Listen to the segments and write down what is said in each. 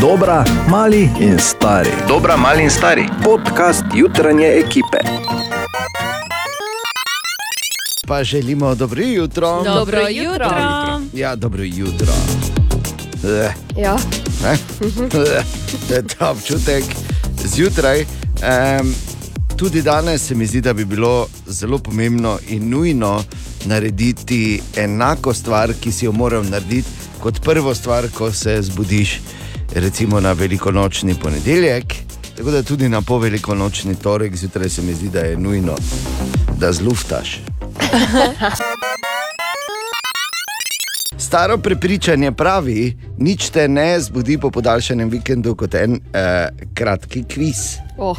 Dobra, mali in stari. Dobra, mali in stari. Podcast jutranje ekipe. Pa želimo dobro jutro. Dobro jutro. Ja, dobro jutro. Eh, Ja. ne? Eh, To je ta občutek zjutraj. Um, tudi danes se mi zdi, da bi bilo zelo pomembno in nujno narediti enako stvar, ki si jo moral narediti kot prvo stvar, ko se zbudiš, recimo na velikonočni ponedeljek. Tako da tudi na povelikonočni torek zjutraj se mi zdi, da je nujno, da zluftaš. Staro prepričanje pravi, nič te ne zbudi po podaljšanem vikendu kot en eh, kratki kviz. Oh,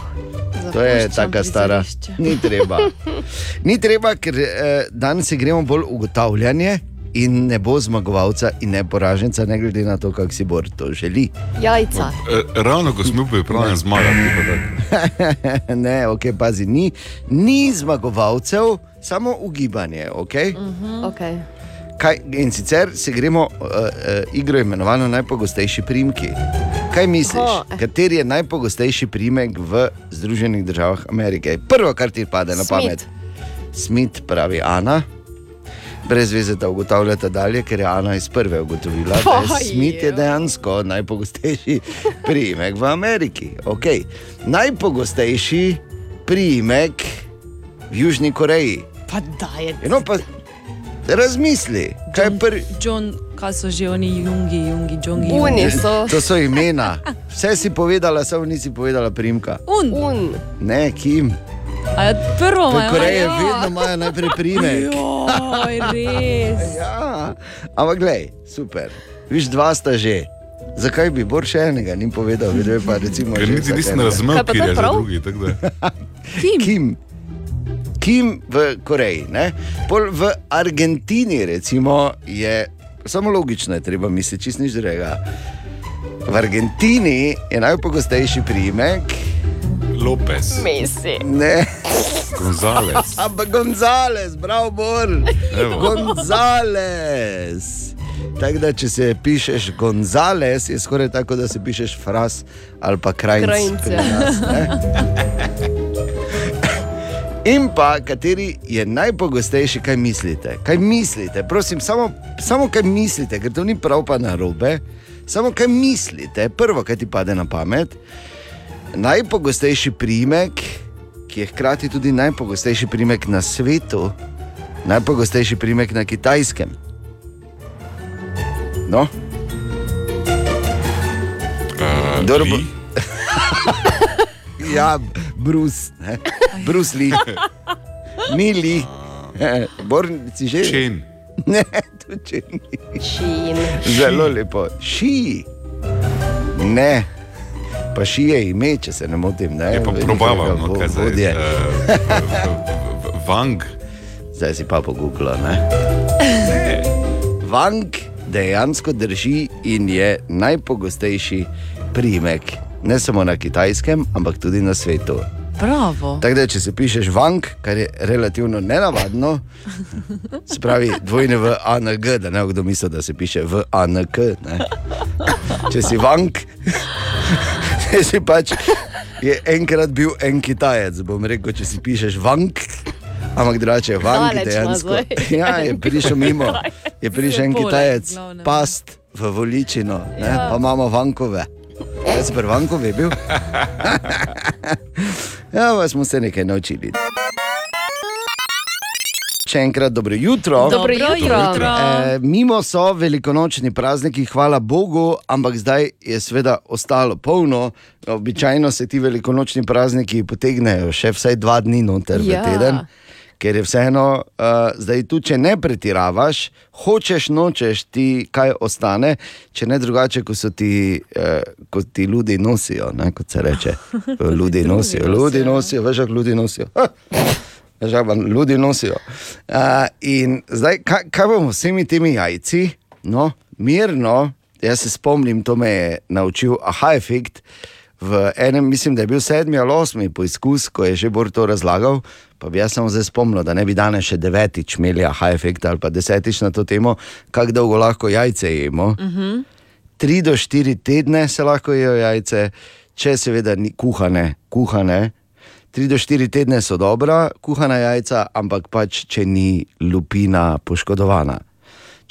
To je taka stara. Ni treba. Ni treba, ker eh, danes gremo bolj ugotavljanje. In ne bo zmagovalca in ne poraženca, ne glede na to, kako si bor to želi. Jajca. E, Ravno ko smo zmagati, pa tako. ne, ok, pazi, ni, ni zmagovalcev, samo ugibanje. Okay? Okay. Kaj, in sicer se gremo uh, uh, igro imenovano najpogostejši primki. Kaj misliš, O, eh. kateri je najpogostejši primek v Združenih državah Amerike? Prvo, kar ti pade na Smith. pamet. Smith pravi Ana. Brez veze, da ugotavljate dalje, ker je Ana iz prve ugotovila, da je Smith je dejansko najpogostejši primek v Ameriki. Okay. Najpogostejši primek v Južni Koreji. Pa da je No, pa razmisli, kaj je prvi. John, kaj so že oni, Jungi, Jungi, Jongi. Uni so. To so imena. Vse si povedala, samo nisi povedala primka. Un, Un. Ne, Kim. A je prvo V imajo. Koreji ja. vedno imajo najprej primek. Joj, res. Ja, ampak glej, super. Viš, dva sta že. Zakaj bi Bor še enega ni povedal, videl je pa recimo. Ker že niti nisem razumel, Kaj je je za drugi. tako da. Kim? Kim. Kim v Koreji. Ne? Pol v Argentini recimo, je samo logično, je treba misliti čist nič drugega. V Argentini je najpogostejši primek, Lopez, Mesi. ne, Gonzales. ampak Gonzales, bravo, Bor. Evo. Gonzales. Tako da, če se pišeš Gonzales, je skoraj tako, da se pišeš Fras ali pa Krajnc. Krajnc, pri ja. nas, ne. In pa, kateri je najpogostejši, kaj mislite? Kaj mislite? Prosim, samo, samo kaj mislite, ker to ni prav pa na robe. Samo kaj mislite, prvo, kaj ti pade na pamet. Najpogostejši primek, ki je hkrati tudi najpogostejši primek na svetu, najpogostejši primek na kitajskem. No, Uh, Dobro bo- Lee? ja, Bruce, ne? Bruce Lee, ni Lee, Bor si že. Čen. Ne, to če ni. Čin. Zelo lepo. Ši. Ne. Pa ši je ime, če se ne motim. Ne? Je pa probaval, no, kaj zdaj. vodje. Uh, Vang. Zdaj si pa pogooglal. ne? Vang dejansko drži in je najpogostejši primek. Ne samo na kitajskem, ampak tudi na svetu. Bravo. Tako da, če se pišeš vank, kar je relativno nenavadno, se pravi dvojne v ANG, da ne kdo mislil, da se piše v ANK. Ne? Če si vank, si pač je enkrat bil en Kitajec, bom rekel, če si pišeš vank. Ampak drugače je vank Daleč dejansko. Ja, je prišel mimo, je prišel en Kitajec, glavnem. past v Voličino, ne? Ja. pa imamo vankove. Jaz sem pri vankovi bil. Ja, pa smo se nekaj naučili. Še enkrat dobro jutro. Dobro jutro. E, mimo so velikonočni prazniki, hvala Bogu, ampak zdaj je seveda ostalo polno. Običajno se ti velikonočni prazniki potegnejo še vsaj dva dni noter Ja. v teden. Ker je vseeno, uh, zdaj tu, če ne pretiravaš, hočeš, nočeš ti kaj ostane, če ne drugače, kot ti, uh, kot ti ljudje nosijo, ne, kot se reče. Ljudje nosijo, ljudje nosijo, veš, kako ljudje nosijo. Ha! Kako vam ljudje nosijo. Uh, in zdaj, kaj, kaj bomo s vsemi temi jajci? No, mirno, jaz se spomnim, to me je naučil aha efekt. V enem, mislim, da je bil sedmi ali osmi poizkus, ko je že Bor to razlagal, pa bi jaz samo zdaj spomnil, da ne bi danes še devetič imeli aha efekta ali pa desetič na to temo, kako dolgo lahko jajce jemo. Uh -huh. 3 do 4 tedne se lahko jejo jajce, če seveda ni kuhane, kuhane. 3 do 4 tedne so dobra, kuhana jajca, ampak pač, če ni lupina poškodovana.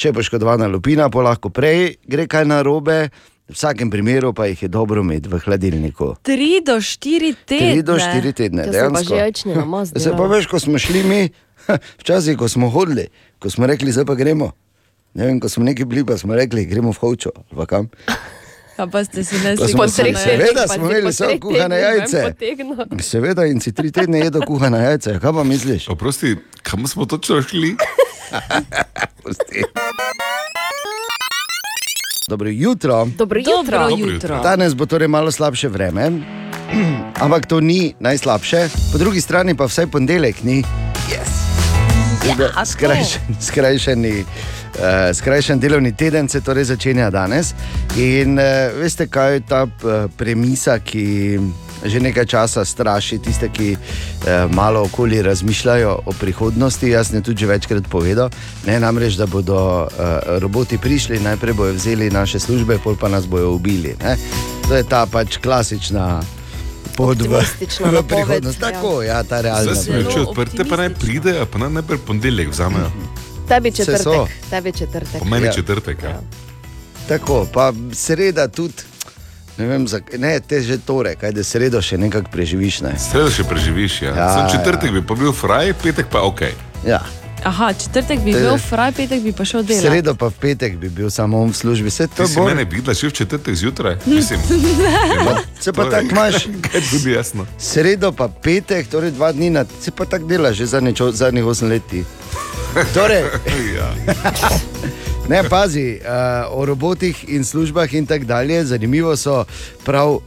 Če je poškodovana lupina, pa lahko prej gre kaj narobe, v vsakem primeru pa jih je dobro imeti v hladilniku. 3 do 4 tedne. 3 do 4 tedne, To se dejansko. namaz Se pa veš, ko smo šli mi, včasih, ko smo hodili, ko smo rekli, zdaj pa gremo. Ne vem, ko smo neki bili, pa smo rekli, gremo v Hočo. ali pa kam. Pa ste si ne se- ne? seveda smo imeli samo kuhane jajce. Seveda, in si tri tedne jedel kuhana jajca, kaj pa misliš? Oprosti, kam smo točno šli? Dobro jutro. Dobro jutro. Dobro jutro. Danes bo torej malo slabše vreme, ampak to ni najslabše, po drugi strani pa vsaj ponedeljek ni. Ja. Skrajšen, skrajšeni, uh, skrajšen delovni teden se torej začenja danes. In uh, veste, kaj je ta uh, premisa, ki že nekaj časa straši tiste, ki uh, malo okoli razmišljajo o prihodnosti. Jaz sem tudi večkrat povedal, ne namreč, da bodo uh, roboti prišli, najprej bodo vzeli naše službe, pol pa nas bodo ubili. Ne? To je ta pač klasična. Pot v, Optimistična v napoved, prihodnost. ja. Tako, ja, ta realna. Zdaj smo Zelo reči odprte, pa naj pridejo, pa naj najprej ponedeljek vzamejo. Tebi četrtek. Tebi četrtek. Po meni Ja. četrtek. Ja. Tako, pa sreda tudi. Ne, vem, za, ne, te že torek, kaj da sredo še nekako preživiš. Ne? Sredo še preživiš. Ja. Ja, Sam ja. četrtek bi pa bil fraj, petek pa ok. Ja. Aha, četrtek bi bil fraj, petek bi pa šel V delati. sredo pa v petek bi bil samo on v službi, vse to Ti bo. mene videla še v četrtek zjutraj? Mislim, Se pa to je- tako imaš. Kaj tudi jasno. Sredo pa petek, torej dva dni na, se pa tako dela že zadnjič, zadnjih osem let. Torej, Ja. Ne, pazi, uh, o robotih in službah in tako dalje. Zanimivo so prav uh,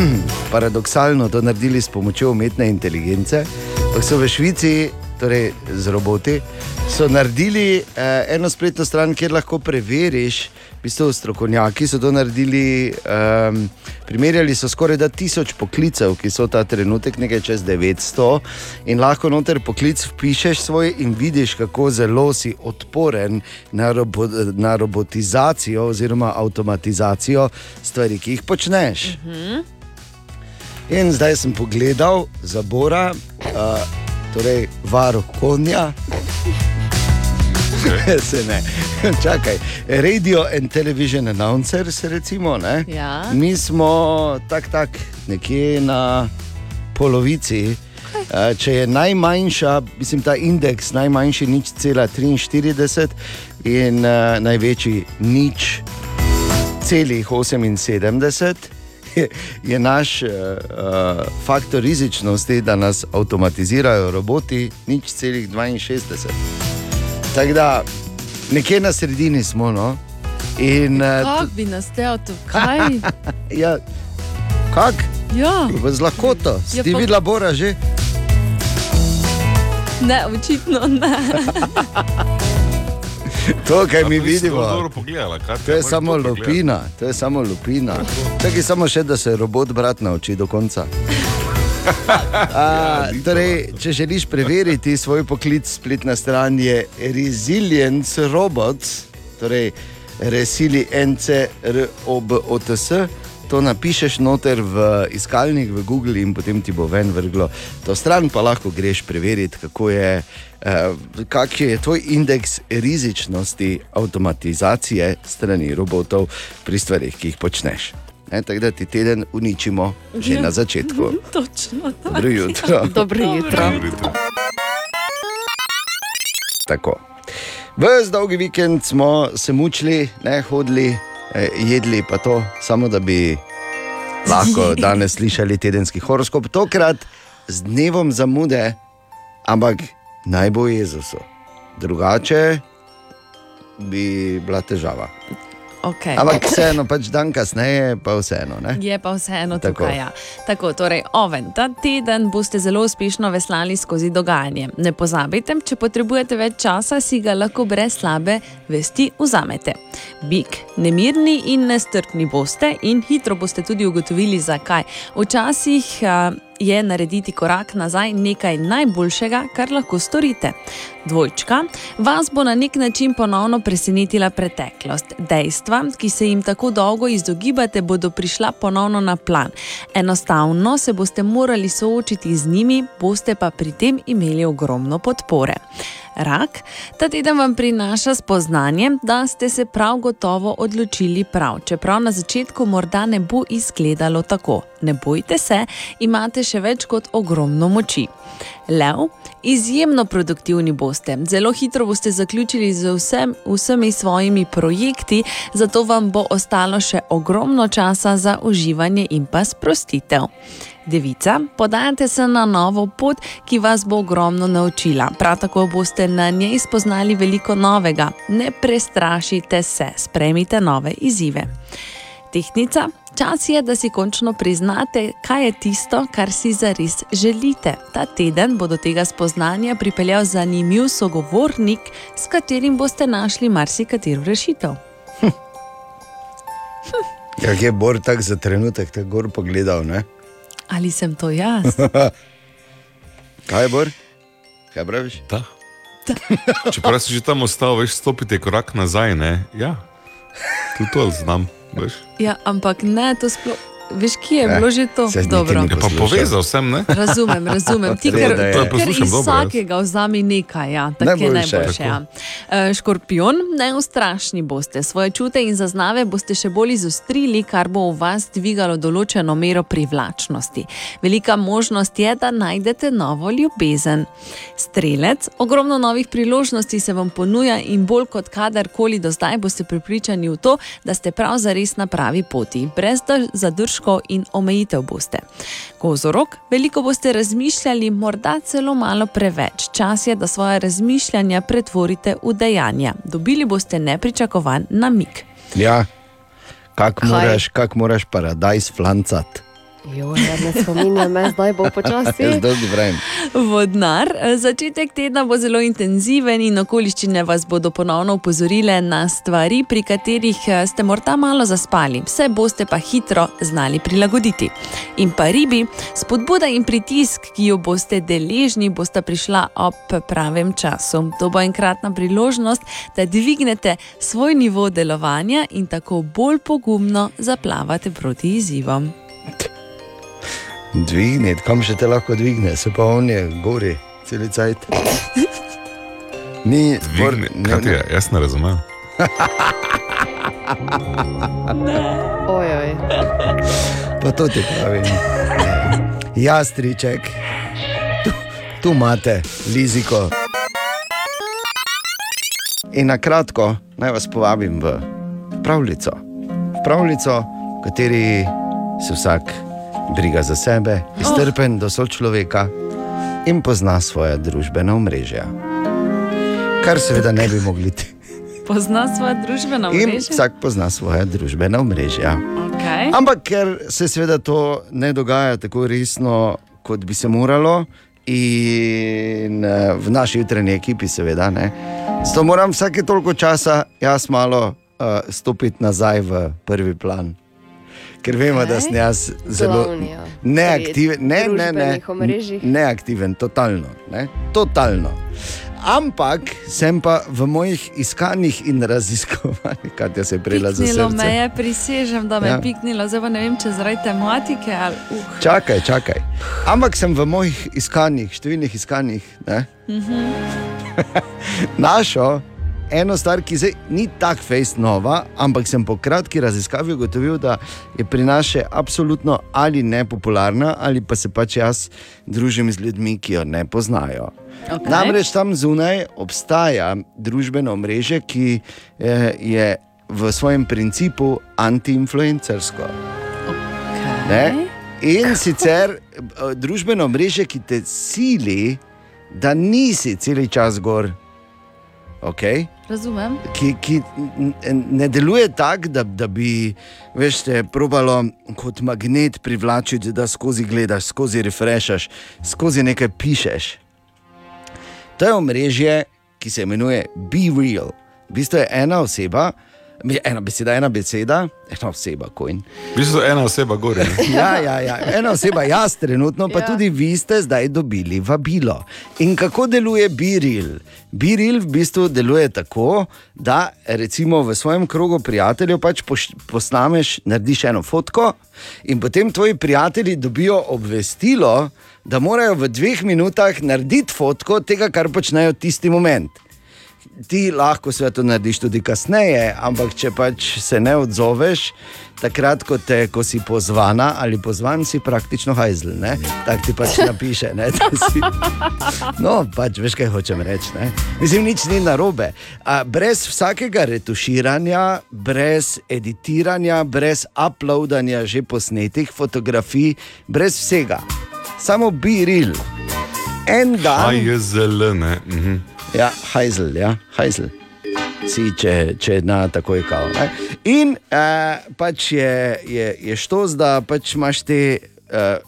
paradoksalno to naredili s pomočjo umetne inteligence. Pa so v Švici, torej z roboti, so naredili uh, eno spletno stran, kjer lahko preveriš. V bistvu strokovnjaki so to naredili, um, primerjali so skoraj da tisoč poklicev, ki so ta trenutek nekaj čez 900, in lahko noter poklic vpišeš svoj in vidiš, kako zelo si odporen na, robo, na robotizacijo oziroma avtomatizacijo stvari, ki jih počneš. In zdaj sem pogledal za Bora, uh, torej varuh konja. Se ne, čakaj. Radio and television announcers, recimo. Ne? Ja. Mi smo tak, tak, nekje na polovici. Eh, Če je najmanjša, mislim, ta indeks najmanjši nič cela 43 in uh, največji nič celih 78, je, naš uh, faktor rizičnosti, da nas avtomatizirajo roboti, nič celih 62. Tako da nekje na sredini smo. No? In, uh, Kako bi nas te avto, kaj? ja, kak? Ja, Z lahkoto, Ja, si ti pa- videla Bora že? ne, očitno ne. To, kar mi vidimo. To je samo lupina, to je samo lupina. Čakaj samo še, da se robot brat nauči do konca. A, torej, če želiš preveriti svoj poklic, spletna stran je Resilience Robots, torej Resilience ROBOTS. To napišeš noter v iskalnik v Google in potem ti bo ven vrglo to stran, pa lahko greš preveriti, kako je, eh, kakšen je tvoj indeks rizičnosti avtomatizacije strani robotov pri stvarih, ki jih počneš. Ne, tako da ti teden uničimo že na začetku. Točno. tako. Dobro jutro. Dobro jutro. Jutro. Tako. Ves dolgi vikend smo se mučili, ne hodili, eh, jedli pa to, samo da bi lahko danes slišali tedenski horoskop. Tokrat z dnevom zamude, ampak naj bo Jezusu. Drugače bi bila težava. Okay. Ampak vseeno, pač dan kasneje, pa vseeno. Ne? Je pa vseeno Tako. tukaj. Ja. Tako, torej, oven, ta teden boste zelo uspešno veslali skozi dogajanje. Ne pozabite, če potrebujete več časa, si ga lahko brez slabe vesti vzamete. Bik, nemirni in nestrpni boste, in hitro boste tudi ugotovili, zakaj. Včasih a, je narediti korak nazaj nekaj najboljšega, kar lahko storite. Dvojčka, vas bo na nek način ponovno presenetila preteklost. Dejstva, ki se jim tako dolgo izogibate, bodo prišla ponovno na plan. Enostavno se boste morali soočiti z njimi, boste pa pri tem imeli ogromno podpore. Rak, ta teden vam prinaša spoznanje, da ste se prav gotovo odločili prav, čeprav na začetku morda ne bo izgledalo tako. Ne bojte se, imate še več kot ogromno moči. Lev, izjemno produktivni boste, zelo hitro boste zaključili z vsem, vsemi svojimi projekti, zato vam bo ostalo še ogromno časa za uživanje in pa sprostitev. Devica, podajate se na novo pot, ki vas bo ogromno naučila. Prav tako boste na njej spoznali veliko novega. Ne prestrašite se, sprejmite nove izzive. Tehnica, čas je, da si končno priznate, kaj je tisto, kar si zares želite. Ta teden bo do tega spoznanja pripeljal zanimiv sogovornik, s katerim boste našli marsikatero rešitev. Ja, je Bor tak za trenutek tako gor pogledal, ne? Ali sem to jaz? Kaj je Bor? Kaj praviš? Da. Čeprav si že tam ostal, veš, stopiti korak nazaj, ne? Ja, tudi to znam, veš. Ja, ampak ne, to sploh. Veš, kje je Eh, bilo že to? Dobro. Ja, povezal sem, ne? Razumem, razumem. Ti, ker, je. To je ker iz vsakega vzami nekaj, ja, tako je Najboljše. najboljše. Ja. Eh, Škorpion, neustrašni boste, svoje čute in zaznave boste še bolj izostrili, kar bo v vas dvigalo določeno mero privlačnosti. Velika možnost je, da najdete novo ljubezen. Strelec, ogromno novih priložnosti se vam ponuja in bolj kot kadarkoli do zdaj boste pripričani v to, da ste prav zares na pravi poti, brez da- zadržkov in omejitev boste. Kozorok, veliko boste razmišljali, morda celo malo preveč. Čas je, da svoje razmišljanja pretvorite v dejanja. Dobili boste nepričakovan namik. Ja, kak Kaj? moraš, kak moraš paradajz flancati. Jo, ja, ne spominjam, zdaj bo počasi. Vodnar, začetek tedna bo zelo intenziven in okoliščine vas bodo ponovno upozorile na stvari, pri katerih eh, ste morda malo zaspali, vse boste pa hitro znali prilagoditi. In pa ribi, spodbuda in pritisk, ki jo boste deležni, bosta prišla ob pravem času. To bo enkratna priložnost, da dvignete svoj nivo delovanja in tako bolj pogumno zaplavate proti izzivom. Dvigniti, kam še te lahko dvigne, se pa on je gori, cel cajt. Ni, Bor, Dvigne, ne, ti ne, je, jaz ne razumem. Ojoj. pa to ti pravim. Jastriček, tu, tu imate, liziko. In na kratko naj vas povabim v pravljico. V pravljico, v kateri se vsak briga za sebe, je strpen do sočloveka in pozna svoje družbena omrežja. Kar seveda ne bi mogli ti. Pozna svoje družbeno In mrežo? vsak pozna svoje družbena omrežja. Okay. Ampak ker se seveda to ne dogaja tako resno, kot bi se moralo, in eh, v naši jutranji ekipi, seveda ne. Zato moram vsake toliko časa jaz malo uh, stopiti nazaj v prvi plan. Ker vemo, da sem jaz zelo Glavni, ja. neaktiven, ne, ne, ne, neaktiven, totalno, ne, totalno. Ampak sem pa v mojih iskanjih in raziskovanjih, kaj te se je prela za srce. me je, prisežem, da me Ja. je piknilo, zdaj pa ne vem, če zaradi tematike ali uh. Čakaj, čakaj. Ampak sem v mojih iskanjih, številnih iskanjih, ne, našel eno stvar, ki zdaj ni tako fejst nova, ampak sem po kratki raziskavi ugotovil, da je pri nas še absolutno ali nepopularna, ali pa se pač jaz družim z ljudmi, ki jo ne poznajo. Okay. Namreč tam zunaj obstaja družbeno mreže, ki eh, je v svojem principu anti-influencersko. Ne? In sicer eh, družbeno mreže, ki te sili, da nisi cel čas gor. Okay? Razumem. Ki, ki ne deluje tako, da, da bi veš, te probalo kot magnet privlačiti, da skozi gledaš, skozi refreshaš, skozi nekaj pišeš. To je omrežje, ki se imenuje Be Real. V bistvu je ena oseba, Ena beseda, ena beseda, ena oseba, kojn. Vi ste ena oseba gori. Ja, ja, ja, ena oseba, jaz trenutno, pa Ja. tudi vi ste zdaj dobili vabilo. In kako deluje Biril? Biril v bistvu deluje tako, da recimo v svojem krogu prijateljev pač posnameš, narediš eno fotko in potem tvoji prijatelji dobijo obvestilo, da morajo v dveh minutah narediti fotko tega, kar počnejo tisti moment. Ti lahko sve to narediš tudi kasneje, ampak če pač se ne odzoveš, takrat, ko, te, ko si pozvana ali pozvan, si praktično hajzl. ne. Tako ti pač napiše. Ne, si... No, pač veš, kaj hočem reči. ne. Mislim, nič ni narobe. A, brez vsakega retuširanja, brez editiranja, brez uploadanja že posnetih fotografij, brez vsega. Samo be real. En dan. A je zelo, ne. Mhm. Ja, hajzel, ja, hajzel. Si, če, če na takoj kao. Ne? In uh, pač je, je, je štos, da pač imaš te uh,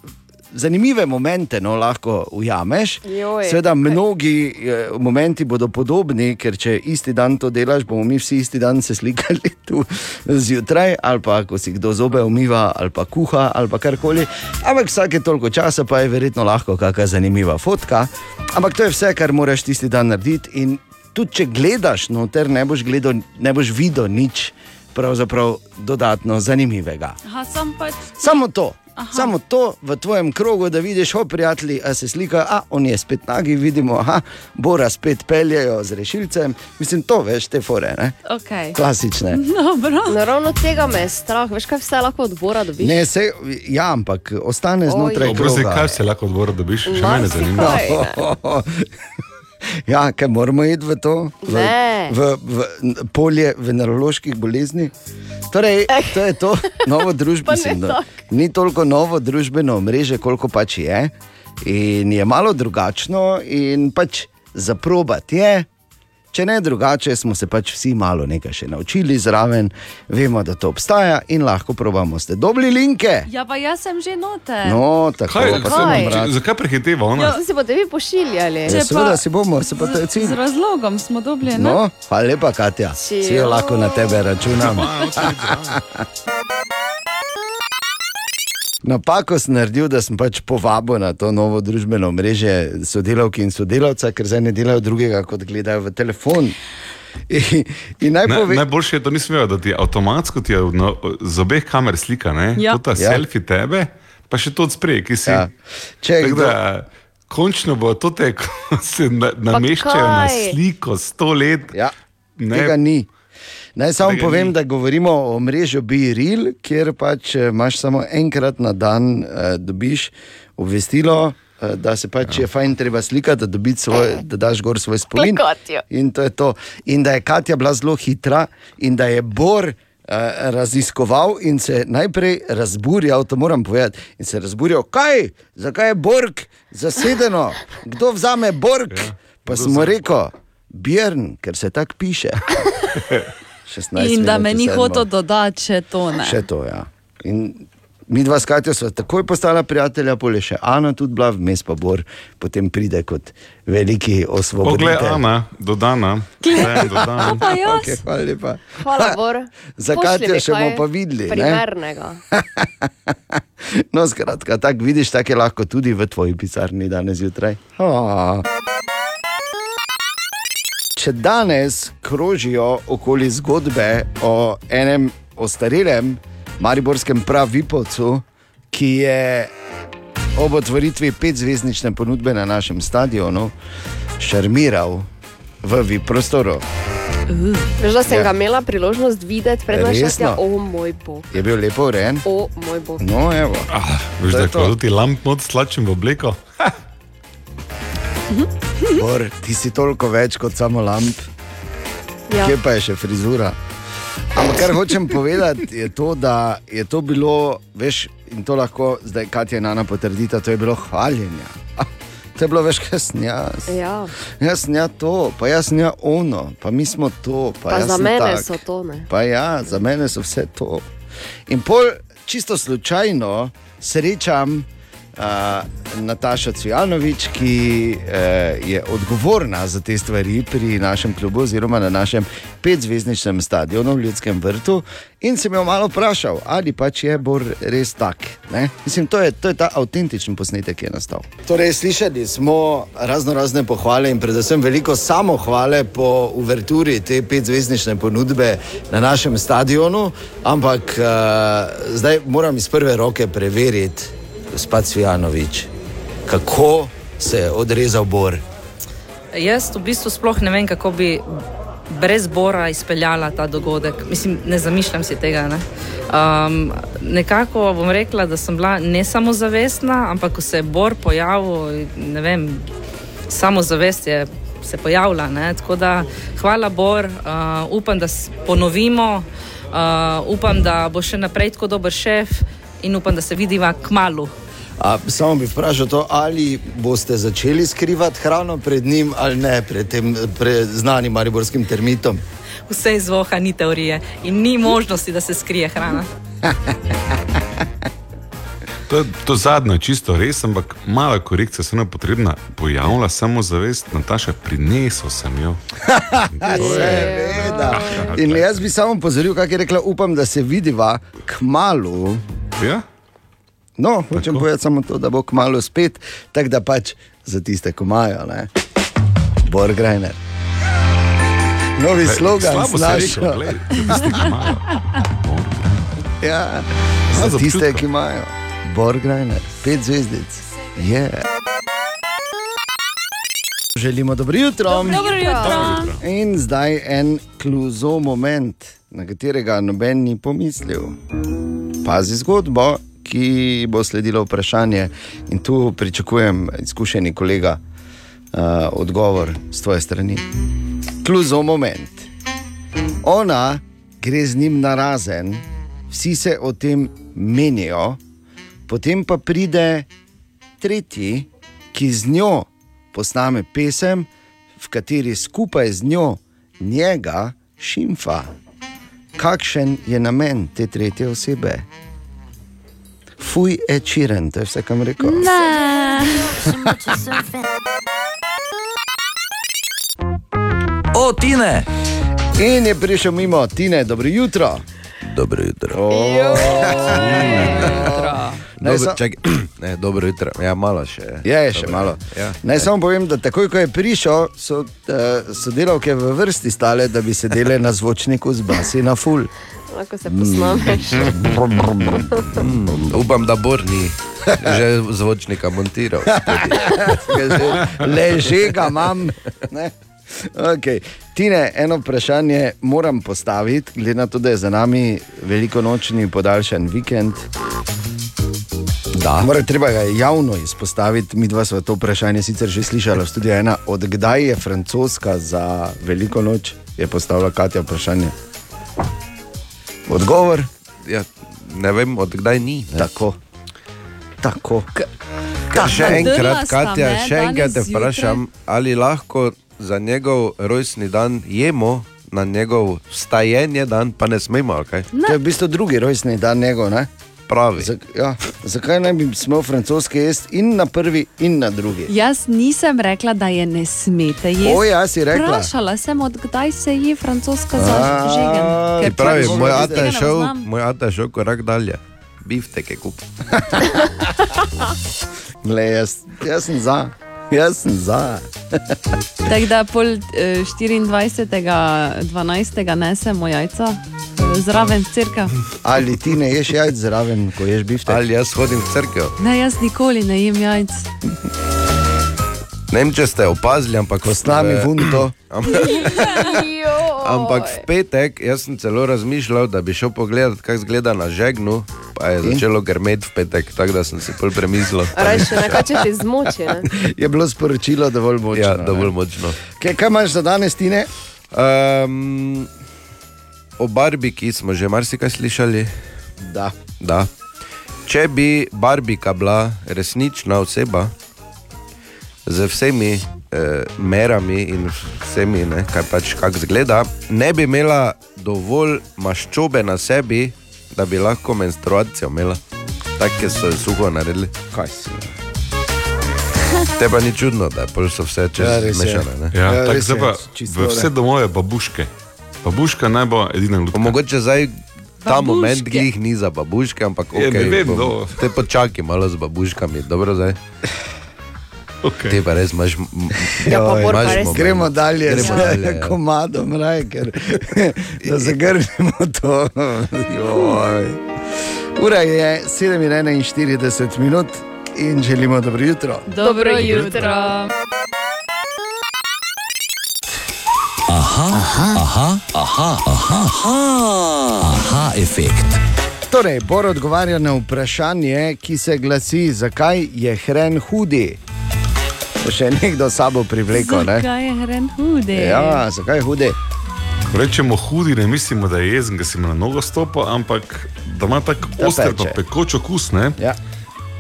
zanimive momente, no, lahko ujameš. Joj, Seveda, mnogi uh, momenti bodo podobni, ker če isti dan to delaš, bomo mi vsi isti dan se slikali tu zjutraj, ali pa ko si kdo zobe umiva, ali pa kuha, ali pa karkoli. Ampak vsake toliko časa pa je verjetno lahko kakšna zanimiva fotka. Ampak to je vse, kar moraš tisti dan narediti. In tudi če gledaš noter, ne boš, gledal, ne boš videl nič pravzaprav dodatno zanimivega. Aha, sem pač. Samo to. Aha. Samo to v tvojem krogu, da vidiš, o prijatelji, a se slika, a on je spet nagi, vidimo, aha, Bora spet peljejo z rešilcem. Mislim, to veš, te fore, ne? Okay. klasične. Dobro. Naravno tega me je strah, veš kaj vse lahko od Bora dobiš. Ne, se, ja, ampak ostane znotraj Oprosti, kroga. kaj se lahko odbor dobiš? Še mene zanima. Ja, kaj moramo iti v to? V, Ne. v, v n- polje veneroloških bolezni. Torej, to je to novo družbeno. Tako. Ni toliko novo družbeno mreže, koliko pač je. In je malo drugačno, in pač zaprobati je. Če ne drugače, smo se pač vsi malo nekaj še naučili zraven, vemo, da to obstaja in lahko probamo. Ste dobili linke? Ja, pa jaz sem že noter. No, tako se rad. zakaj prehiteva ona? Ja. Si boste vi pošiljali? Ja, seveda si bomo, se pa to je cilj. Z razlogom smo dobili. No? No, hvala lepa, Katja. Si- Si jo lahko na tebe računam. Napako sem naredil, da sem pač povabil na to novo družbeno mreže sodelavke in sodelavca, ker zdaj ne delajo drugega, kot gledajo v telefon. In, in naj Ne, povem, najboljše je to, nisem vedel, da ti avtomatsko ti je no, z obeh kamer slika, ne? Ja. To ta Ja. selfie tebe, pa še to sprej, ki si. ja, če je Tako kdo, da, končno bo to te, ko se na, nameščajo na sliko sto let. ja, Ne. tega ni. Naj samo Tega povem, ni. da govorimo o mreži BeReal, kjer pač eh, imaš samo enkrat na dan, eh, dobiš obvestilo, eh, da se pač ja. je fajn treba slikati, da, dobiš svoj, da daš gor svoj spomin. Katja. In to je to. In da je Katja bila zelo hitra in da je Bor. eh, Raziskoval in se najprej razburjal, to moram povedati. In se razburjal, kaj, zakaj je Borg zasedeno, kdo vzame Borg. Ja, pa smo vzame rekel, Björn, ker se tako piše. 16 In da me ni hotel dodati še to. Ne. Še to, ja. In mi dva s Katjo sva takoj postala prijatelja, pole še Ana tudi bila, vmes pa Bor, potem pride kot veliki Poglej, osvoboditelj. Ana, dodana. Vse dodana. Pa jaz. Okay, hvala lepa. Hvala, Bor. Za mi še bomo pa videli. Ne? Primernega. No, skratka, tako vidiš, tako je lahko tudi v tvoji pisarni danes zjutraj. Oh. Če danes krožijo okoli zgodbe o enem ostarelem mariborskem pravipovcu, ki je ob otvoritvi petzvezdnične ponudbe na našem stadionu šarmiral v VIP prostoru. Veš, da sem Ja. ga imela priložnost videti pred našim O moj bog. Je bil lepo urejen? O moj bog. No, evo. Ah, veš, da je to. ko ti lamp not slačim v obleko. Bor, ti si toliko več kot samo lamp. Ja. Kje pa je še frizura? Ampak kar hočem povedati, je to, da je to bilo, veš, in to lahko zdaj Katja in Ana potrdita, to je bilo hvaljenje. To je bilo več, kaj sem jaz. Ja. Jaz sem ja to, pa jaz sem ja ono, pa mi smo to. Pa, Pa za mene tak. so to ne. Pa ja, za mene so vse to. In pol čisto slučajno srečam Nataša Cvijanovič, ki uh, je odgovorna za te stvari pri našem klubu, oziroma na našem petzvezdničnem stadionu v Ljudskem vrtu. In sem jo malo vprašal, ali pač je Bor res tak. Ne? Mislim, to je, to je ta avtentičen posnetek, ki je nastal. Torej, slišali smo razno razne pohvale in predvsem veliko samohvale po uverturi te petzvezdnične ponudbe na našem stadionu, ampak uh, zdaj moram iz prve roke preveriti, gospod Cvijanovič, kako se je odrezal Bor. Jaz v bistvu sploh ne vem, kako bi brez Bora izpeljala ta dogodek. Mislim, ne zamišljam si tega. Ne? Um, nekako bom rekla, da sem bila ne samozavestna, ampak ko se je Bor pojavil, vem, samozavest je se? Tako da hvala Bor, uh, upam, da s- ponovimo, uh, upam, da bo še naprej tako dober šef in upam, da se vidiva k malu. A, samo bi vprašal, to, ali boste začeli skrivati hrano pred njim ali ne, pred tem pred znanim mariborskim termitom. Vse iz voha ni teorije in ni možnosti, da se skrije hrana. To, to zadnje je čisto res, ampak mala korekcija se nam je potrebna. Pojavila samo zavest, Nataša, prinesel sem jo. Seveda. In jaz bi samo pozoril, kaj je rekla, upam, da se vidiva k malu. Ja? No, hočem povedati samo to, da bo k malu spet, tako da pač za tiste, ki imajo, ne. Borgrajner. Novi slogan, znašel. Ja, Za za tiste, občutka. ki imajo. Borgrajner, pet zvezdic. Je. Želimo dobro jutro. Dobro jutro. In zdaj en kluzo moment, na katerega noben ni pomislil. Pazi zgodbo, ki bo sledilo vprašanje, in tu pričakujem izkušeni kolega uh, odgovor z tvoje strani. Kluzo moment. Ona gre z njim na razen, vsi se o tem menijo, potem pa pride tretji, ki z njo posname pesem, v kateri skupaj z njo njega šimfa. Kakšen je namen te tretje osebe? Fuj, je čiren, to je vse, kam rekel. Ne. O, Tine! In je prišel mimo Tine, dobro jutro. Dobro jutro. Naj Dobro, čakaj, ne, dobro jutro. Ja, malo še. Je, je še malo. Ja. Naj samo povem, da takoj, ko je prišel, so uh, sodelavke v vrsti stale, da bi sedele na zvočniku z basi na full. Lahko se posnameš. Mm, upam, da Bor ni že zvočnika montiral. Leže ga imam. Ne? Okay. Tine, eno vprašanje moram postaviti, glede na to, da je za nami velikonočni podaljšan vikend. Da. Mora, treba ga je javno izpostaviti. Mi dva smo to vprašanje sicer že slišali v studiu ena. Odkdaj je francoska za veliko noč, je postavila Katja vprašanje. Odgovor? Ja, ne vem, odkdaj ni. Ne. Tako. Tako. Ka, še Drla enkrat, sta Katja, me še enkrat te vprašam, ali lahko za njegov rojstni dan jemo na njegov vstajenje dan, pa ne smemo, ali kaj? To je v bistvu drugi rojstni dan njegov. Ne? Pravi. Zak, ja. Zakaj ne bi smel francoske jesti in na prvi, in na drugi? Jaz nisem rekla, da je ne smete jesti. O, ja, si rekla. Vprašala sem, odkdaj se je francoska za Ker Pravi, moj ata je ne šel, moj ata je šel korak dalje. Biftek je kupil. Le, jaz, jaz sem za. Jaz sem za. Tako da pol eh, 24. 12. nesemo jajca eh, zraven crkve. Ali ti ne ješ jajc zraven, ko ješ biftek? Ali jaz hodim v cerkev? Ne, jaz nikoli ne jem jajc. Ne vem, če ste opazili, ampak Ko s nami vunto. Ampak v petek, jaz sem celo razmišljal, da bi šel pogledat, kako izgleda na žegnu, pa je začelo grmeti v petek, tako da sem si pol premislil. Rajši nekače ti zmoči. Ne? Je bilo sporočilo dovolj močno. Ja, dovolj močno. Kaj, kaj imaš za danes, Tine? Um, o Barbiki smo že marsikaj slišali. Da. Da. Če bi Barbika bila resnična oseba, z vsemi eh, merami in vsemi, ne, kaj pač kako zgleda, ne bi imela dovolj maščobe na sebi, da bi lahko menstruacijo imela. Take so jo suho naredili. Kaj si? Te pa ni čudno, da so vse čez Ja, ja, je. mešane. ne. Ja, Ja, tako je, pa čisto v vse domove babuške. Babuška naj bo edina lutka. Mogoče zdaj ta Babuške. moment glih ni za babuške, ampak Je, ok, ne vem, bom- no. Te počakaj malo z babuškami, dobro zdaj. Okay. Te pa res imaš. Ja, pa Joj, bor pa imaš res. Gremo dalje, Gremo z dalje, ja. komadom, raj, ker da zagrnemo to. Joj. Ura je 7:41 minut in želimo dobro jutro. Dobro jutro. Aha, aha, aha, efekt. Torej, Bor odgovarja na vprašanje, ki se glasi, zakaj je hren hudi. Še nekdo sabo privlekel, ne? Zakaj je hren hude? Ja, zakaj je hudi? Ko rečemo hudi, ne mislimo, da je jezen, da si mu na nogo stopil, ampak da ima tako oster, pa pekoč okus, ne? Ja.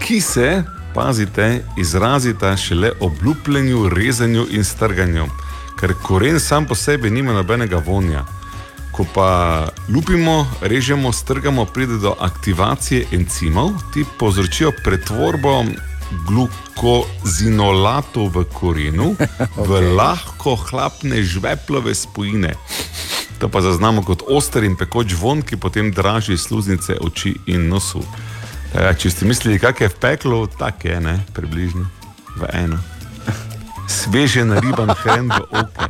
ki se, pazite, izrazita šele ob lupljenju, rezanju in strganju. Ker koren sam po sebi nima nobenega vonja. Ko pa lupimo, režemo, strgamo, pride do aktivacije encimov, ti povzročijo pretvorbo glukozinolatov v korenu v lahko hlapne žveplove spojine. To pa zaznamo kot oster in pekoč von, ki potem draži sluznice oči in nosu. Ja, če ste mislili, kak je v peklu, tako je, ne, približno v eno. Sveže nariban hren v oke.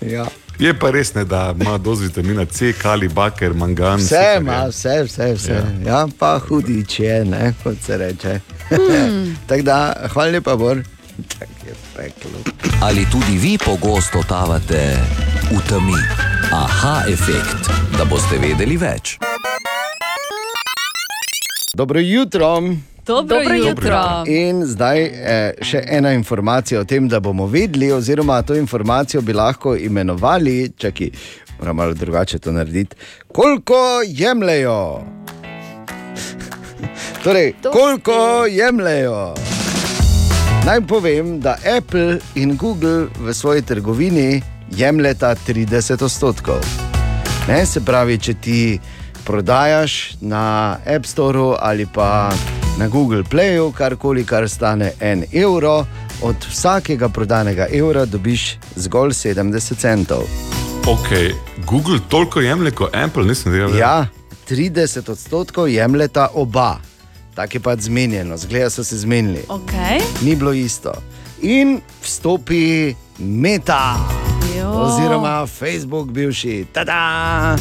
Ja. Je pa res ne, da ima dozi vitamina C, kali, baker, mangan. Vse ima, je. vse, vse, vse. Ja. ja, pa hudič je, ne, kot se reče. Hmm. Tako da, hvala lepa, Bor. Tak je peklo. Ali tudi vi pogosto totavate v temi? Aha, efekt, da boste vedeli več. Dobro jutro. Dobro, Dobro jutro. In zdaj eh, še ena informacija o tem, da bomo vedeli, oziroma to informacijo bi lahko imenovali, čakaj, moram malo drugače to narediti, koliko jemljajo. torej, To koliko jemljajo. Naj povem, da Apple in Google v svoji trgovini jemljeta 30 odstotkov. Ne, se pravi, če ti prodajaš na App Store ali pa na Google Playu karkoli, kar stane en evro, od vsakega prodanega evra dobiš zgolj 70 centov. Ok, Google toliko jemlje kot Apple, nisem vedel. Ja, 30 odstotkov jemljeta oba. Tako je pač zmenjeno, zgleda so se zmenili. Okay. Ni bilo isto. In vstopi meta. Jo. oziroma Facebook, bivši tada.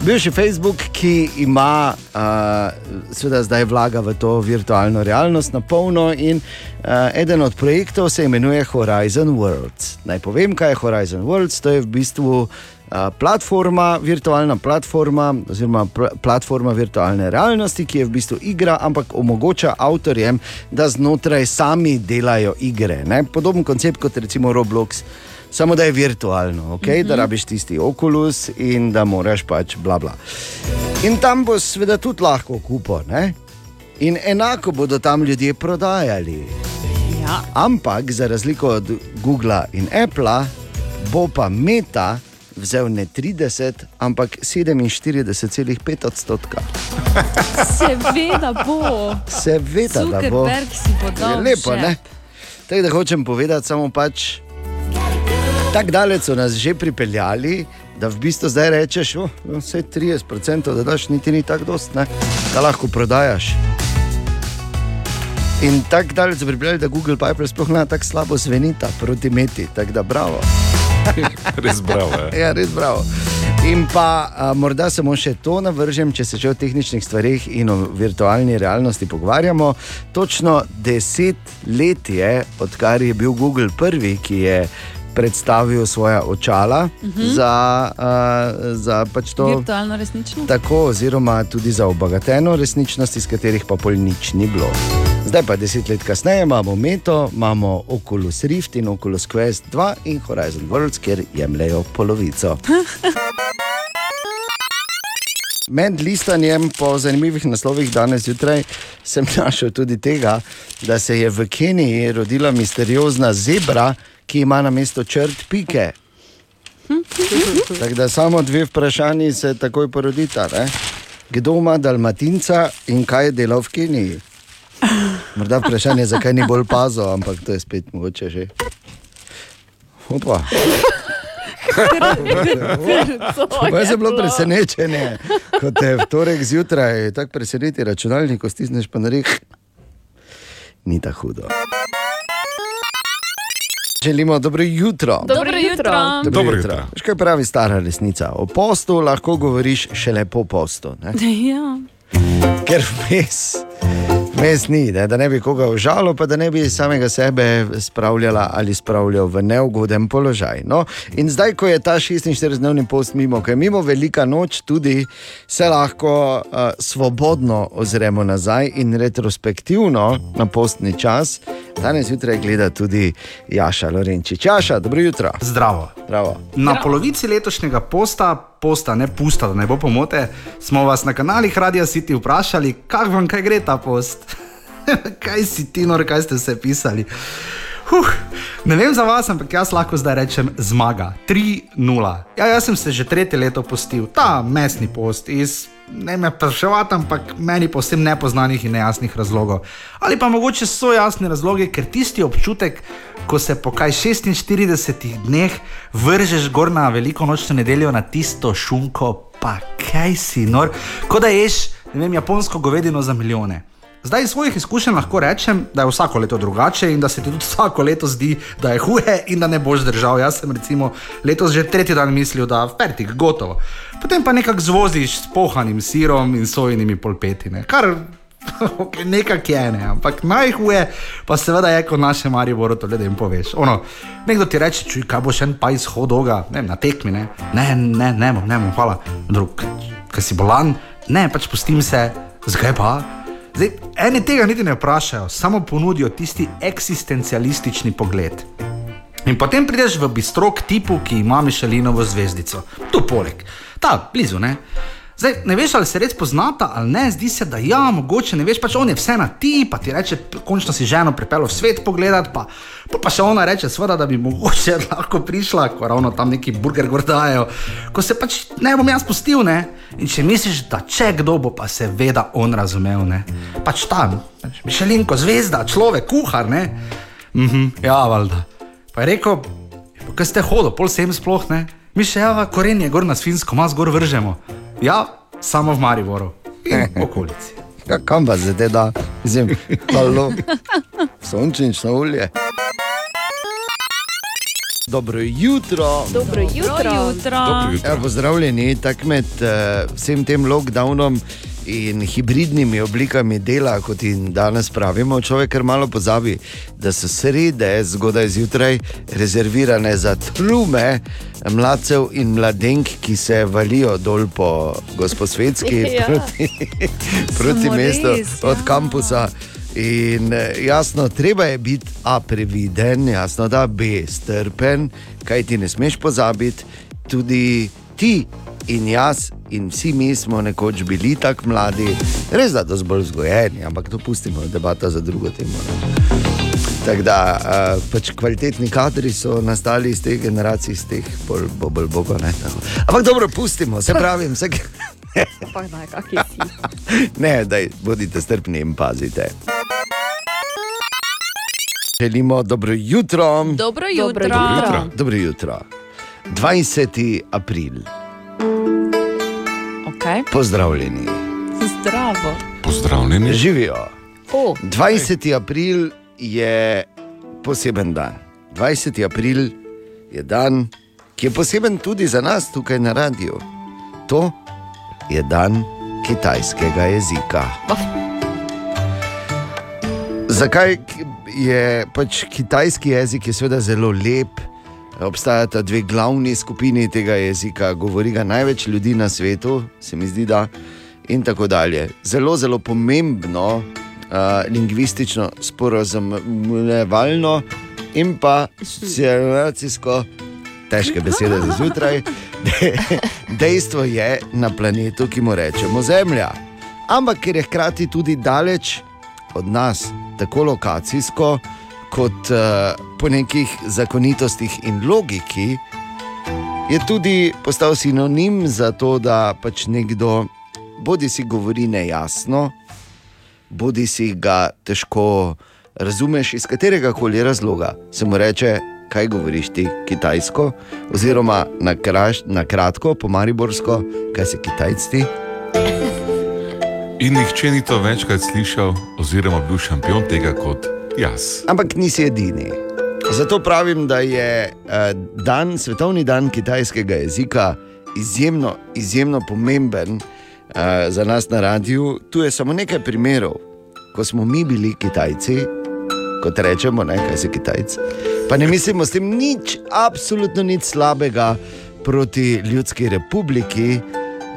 Bivši Facebook, ki ima, uh, seveda zdaj vlaga v to virtualno realnost na polno, in uh, eden od projektov se imenuje Horizon Worlds. Naj povem, kaj je Horizon Worlds. To je v bistvu uh, platforma, virtualna platforma, oziroma pl platforma virtualne realnosti, ki je v bistvu igra, ampak omogoča avtorjem, da znotraj sami delajo igre. Ne? Podoben koncept kot recimo Roblox. Samo da je virtualno, okay? mm -hmm. da rabiš tisti okulus in da moraš pač bla bla. In tam boš seveda tudi lahko kupil, ne? in enako bodo tam ljudje prodajali. Ja. Ampak za razliko od Google in Apple, bo pa Meta vzel ne 30, ampak 47,5 odstotka. Seveda bo. Seveda, da bo. Zuckerberg si bo lepo, ne? Tako da hočem povedati, samo pač. Tako daleč so nas že pripeljali, da v bistvu zdaj rečeš, oh, vse 30%, da daš niti ni tako dost, ne? da lahko prodajaš. In tako daleč so pripeljali, da Google Piper sploh ne tako slabo zvenita proti meti, tako da bravo. Res bravo. Ja. Ja, res bravo. In pa a, morda samo še to navržem, če se že o tehničnih stvarih in o virtualni realnosti pogovarjamo. Točno deset let je, odkar je bil Google prvi, ki je predstavil svoja očala uh -huh. za, a, za pač to. Virtualno resnično. Tako, oziroma tudi za obogateno resničnost, iz katerih pa pol nič ni bilo. Zdaj pa deset let kasneje imamo Meto, imamo Oculus Rift in Oculus Quest 2 in Horizon Worlds, kjer jemljajo polovico. Med listanjem po zanimivih naslovih danes zjutraj sem našel tudi tega, da se je v Keniji rodila misteriozna zebra, ki ima na mesto črt pike. Tako da samo dve vprašanji se takoj porodita. Ne? Kdo ima dalmatinca in kaj dela v Keniji? Morda vprašanje, zakaj ni bolj pazo, ampak to je spet mogoče že. Opa. Moje je bilo presenečenje, ko te v torek zjutraj tako preseneti računalnik, ko stisneš pa na rek. Ni tako hudo. Želimo dobro jutro. Dobro jutro. Dobro jutro. Veš, kaj pravi stara resnica? O postu lahko govoriš šele po postu. Ne? Ja. Ker vmes, vmes ni, ne? da ne bi koga užalil, pa da ne bi samega sebe spravljala ali spravljal v neugoden položaj. No, in zdaj, ko je ta 46-dnevni post mimo, ko je mimo velika noč, tudi se lahko uh, svobodno ozremo nazaj in retrospektivno na postni čas. Danes zjutraj gleda tudi Jaša Lorenčič. Jaša, dobro jutro. Zdravo. Bravo. Na polovici letošnjega posta, posta ne pusta, da ne bo pomote, smo vas na kanalih Radia City vprašali, kako vam kaj gre ta post. kaj si ti, nor, kaj ste se pisali. Huh, ne vem za vas, ampak jaz lahko zdaj rečem zmaga. 3-0. Ja, jaz sem se že tretje leto postil, ta mesni post iz. Ne me spraševati, ampak meni posebno nepoznanih in nejasnih razlogov. Ali pa mogoče so jasni razlogi, ker tisti občutek, ko se po kaj 46 dneh vržeš gor na veliko nočno nedeljo na tisto šunko, pa kaj si nor, kot da ješ, ne vem, japonsko govedino za milijone. Zdaj iz svojih izkušenj lahko rečem, da je vsako leto drugače in da se ti tudi vsako leto zdi, da je huje in da ne boš držal. Jaz sem recimo letos že tretji dan mislil, da je fertik, gotovo. Potem pa nekako zvoziš s pohanim sirom in sojenimi polpetine, kar okay, nekako je ne, ampak najhuje pa seveda je, ko naše Marijo to ljudem poveš. Ono, nekdo ti reče, čuj, kaj boš en pa izhod dolga, ne, na tekmi, ne, ne, ne, ne, bom, ne, bom, hvala, drug, kaj si bolan, ne, pač pustim se, zakaj pa. Zdaj, eni tega niti ne vprašajo, samo ponudijo tisti eksistencialistični pogled. In potem prideš v bistro k tipu, ki ima Mišelinovo zvezdico, tu poleg, ta blizu, ne. Zdaj, ne veš, ali se res poznata ali ne, zdi se, da ja, mogoče ne veš, pač on je vse na ti, pa ti reče, končno si ženo pripeljal v svet pogledat, pa, pa, pa še ona reče, sveda, da bi mogoče lahko prišla, ko ravno tam neki burger gordajo, ko se pač ne bom jaz pustil, ne. In če misliš, da če kdo bo pa seveda on razumel, ne, pač tam, pač Mišelinko, zvezda, človek, kuhar, ne. Mhm, ja, valjda. Pa je rekel, "Ja, kaj ste hodili, pol sem sploh ne. Mi še java korenje gor na svinsko, mas gor vržemo. Ja, samo v Mariboru in v okolici. Ja, kam pa zdaj da, zim, halo, sončnično olje. Dobro jutro. Dobro jutro. jutro. Dobro jutro. Ja, pozdravljeni tak med uh, vsem tem lockdownom in hibridnimi oblikami dela, kot jim danes pravimo. Človek kar malo pozabi, da so srede zgodaj zjutraj rezervirane za trume mladcev in mladenk, ki se valijo dol po Gosposvetski Ja. proti, proti mestu res, od ja. kampusa. In eh, jasno, treba je biti A previden, jasno, da B strpen, kaj ti ne smeš pozabiti, tudi ti in jaz in vsi mi smo nekoč bili tako mladi, res da so bolj vzgojeni, ampak to pustimo, debata za drugo temo. Tako da uh, pač kvalitetni kadri so nastali iz teh generacij, iz teh bolj, bolj, bolj bogo. Ne, tako. Ampak dobro, pustimo, se pravi, vsak. Pa daj, kaki si. Ne, daj, bodite strpni in pazite. Želimo dobro jutro. Dobro Dobro jutro. jutro. Dobro jutro. 20. april, Okay. pozdravljeni. Zdravo. Pozdravljeni. Živijo. O, 20. april je poseben dan. 20. april je dan, ki je poseben tudi za nas tukaj na radiju. To je dan kitajskega jezika. Zakaj K- je pač kitajski jezik je seveda zelo lep? Obstajata dve glavni skupini tega jezika, govori ga največ ljudi na svetu, se mi zdi, da in tako dalje. Zelo, zelo pomembno, uh, lingvistično, sporozumevalno in pa civilizacijsko, težke besede za zjutraj. De, dejstvo je na planetu, ki mu rečemo Zemlja. Ampak ker je hkrati tudi daleč od nas, tako lokacijsko, kot uh, po nekih zakonitostih in logiki, je tudi postal sinonim za to, da pač nekdo bodi si govori nejasno, bodi si ga težko razumeš iz katerega koli razloga. Se mu reče, kaj govoriš ti kitajsko, oziroma na, kraš, na kratko, po mariborsko, kaj si kitajci. In nihče ni to večkrat slišal, oziroma bil šampion tega kot jaz. Ampak nisi edini. Zato pravim, da je eh, dan, svetovni dan kitajskega jezika izjemno, izjemno pomemben eh, za nas na radiju. Tu je samo nekaj primerov, ko smo mi bili Kitajci, kot rečemo, ne, kaj si Kitajci. Pa ne mislimo s tem nič, absolutno nič slabega proti Ljudski republiki,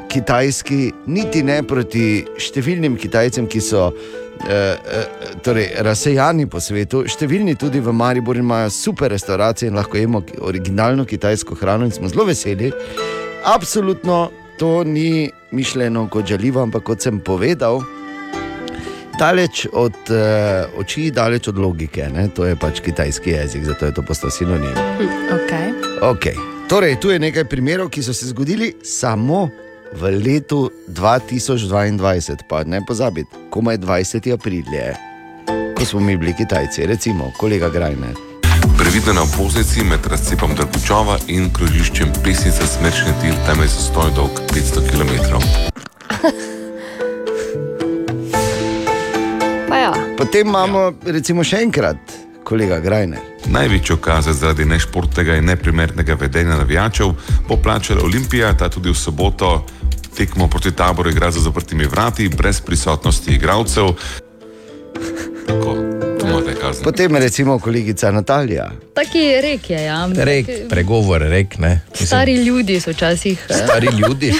Kitajski, niti ne proti številnim Kitajcem, ki so torej, razsejani po svetu. Številni tudi v Mariboru imajo super restauracije in lahko jemo originalno kitajsko hrano in smo zelo veseli. Absolutno to ni mišljeno kot žaljivo, ampak kot sem povedal. Daleč od uh, oči, daleč od logike, ne? to je pač kitajski jezik, zato je to postal sinonim. Okay. Okay. Torej, tu je nekaj primerov, ki so se zgodili samo v letu 2022, pa ne pozabite, komaj 20. april je, ko smo mi bili Kitajci, recimo, kolega Grajner. Previdno na obvoznici med razcepom Drgučova in krožiščem Pesnica Smrčni til, tam je zastoj dolg 500 km. Pa ja, Potem imamo, recimo, še enkrat, kolega Grajner. Največjo kazen zaradi nešportnega in neprimernega vedenja navijačev bo plačala Olimpija, ta tudi v soboto tekmo proti taboru igra za zaprtimi vrati, brez prisotnosti igralcev. Tako, to imate kazen. Potem recimo kolegica Natalija. Taki rek je, ja. Rek, pregovor, rek. Ne, Mislim, Stari ljudje so včasih. eh, stari ljudi.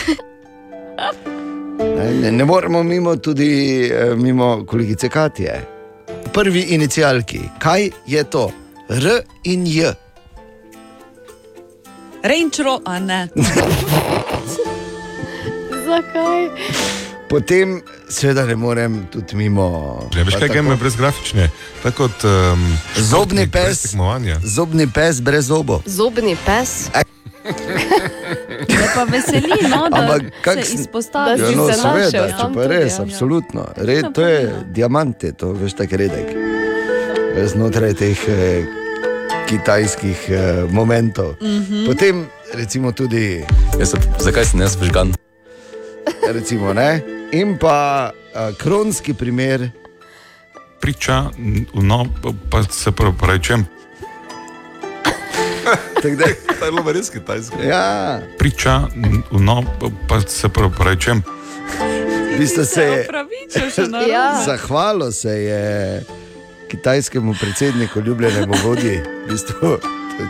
Ne, ne, ne moremo mimo tudi eh, mimo kolegice Katje. Prvi inicialki, kaj je to? R in J. Renčro, a ne. zakaj? Potem, seveda, ne morem tudi mimo. Ja, veš kaj, tako- geme brezgrafične, tako kot um, Zobni pes. Tekmovanja. Zobni pes brez zobo. Zobni pes. Me pa veseli, no, da Ampak kak se izpostavi. Da Ja, no, se seveda, če pa res, ja. absolutno. Red, to je diamant, je to veš tako redek. Znotraj teh eh, kitajskih eh, momentov. Mm -hmm. Potem, recimo, tudi, Jaz sem, zakaj sem jaz vžgan? Recimo, ne? in pa eh, kronski primer, Priča, no, pa se pravičem. tako da, je bilo res kitajsko. ja, Priča, no, pa se pravičem. v bistvu se je. Pravičo še na Ja. Zahvalo se je kitajskemu predsedniku, ljubljenemu vodji, v bistvu,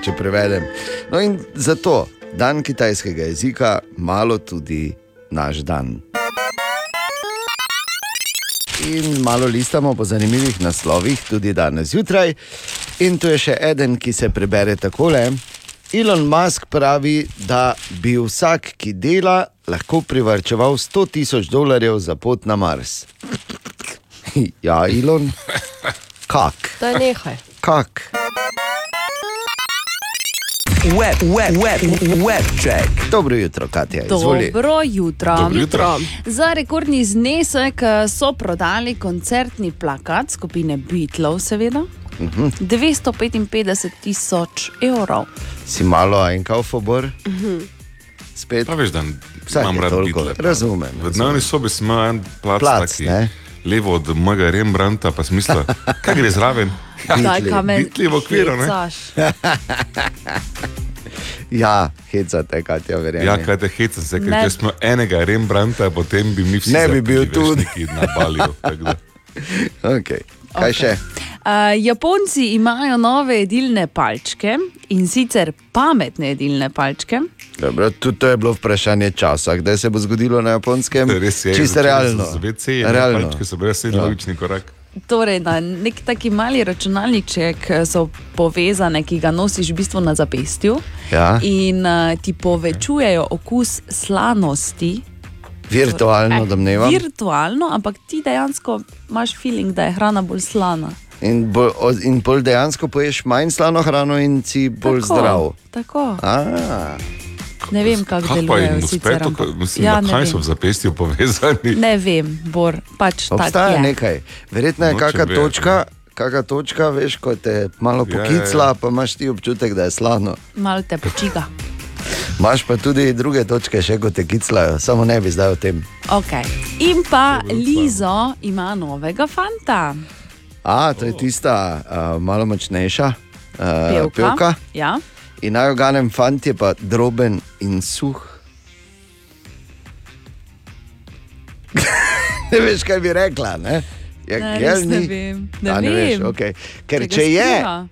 če prevedem. No in zato dan kitajskega jezika, malo tudi naš dan. In malo listamo po zanimivih naslovih, tudi danes zjutraj. In tu je še eden, ki se prebere takole. Elon Musk pravi, da bi vsak, ki dela, lahko privrčeval 100 tisoč dolarjev za pot na Mars. Ja, Elon, kak, To je nekaj. kak. Web, web, web, web check. Dobro jutro, Katja, izvoli. Dobro jutro. Dobro jutro. Za rekordni znesek eh, so prodali koncertni plakat skupine Beatlov, seveda. Uh Mhm. -huh. 255 tisoč evrov. Si malo en kaufobor? Spet. Pa veš, da imam rad toliko, Beatle, razumem, V dnevni sobi sem en plac, Plac, taki, ne? Levo od mojega Rembrandta, pa smisla, kaj gre zraven. Daj, kamen. Beatli v okviru, ne? Ja, hecate, Katja, verjamem. Ja, kaj te heca, se, ker Ne. če smo enega Rembrandta, potem bi mi vsi Ne bi bil tudi. na balju. Okay. Kaj okay. še? Japonci imajo nove jedilne palčke in sicer pametne jedilne palčke. Dobro, tudi to je bilo vprašanje časa, kdaj se bo zgodilo na japonskem. Res je, Čisto realno. so Z WC, realno. palčke so brez sedaj logični korak. Torej, na nek taki mali računalniček eh, so povezane, ki ga nosiš v bistvu na zapestju Ja, in uh, ti povečujejo okus slanosti. virtualno domnevam. Virtualno, ampak ti dejansko imaš feeling, da je hrana bolj slana. In, bolj, o- in bolj dejansko poješ manj slano hrano in si bolj Tako, zdrav. Tako. A, Ne vem, kako Kaj pa delujejo jim sicer. uspe to, ampak- ka- mislim, ja, kaj vem. so v zapestju povezani? Ne vem, Bor, pač Obstaja je. nekaj, verjetno je Nočem kakšna točka. Kakšna točka, veš, ko te malo Ja, ja, ja. pokicla, pa imaš ti občutek, da je slano. Malo te počiga. Imaš pa tudi druge točke, še ko te kiclajo, samo ne bi zdaj o tem. Okay. In pa Lizo ima novega fanta, A, to je tista uh, malo močnejša uh, pevka. pevka. Ja. In naj oganem, fant je pa droben in suh. ne veš, kaj bi rekla. Ne? Ja, Ne, res ne vem. Ne A, ne veš, vem. okay. ker, Če je,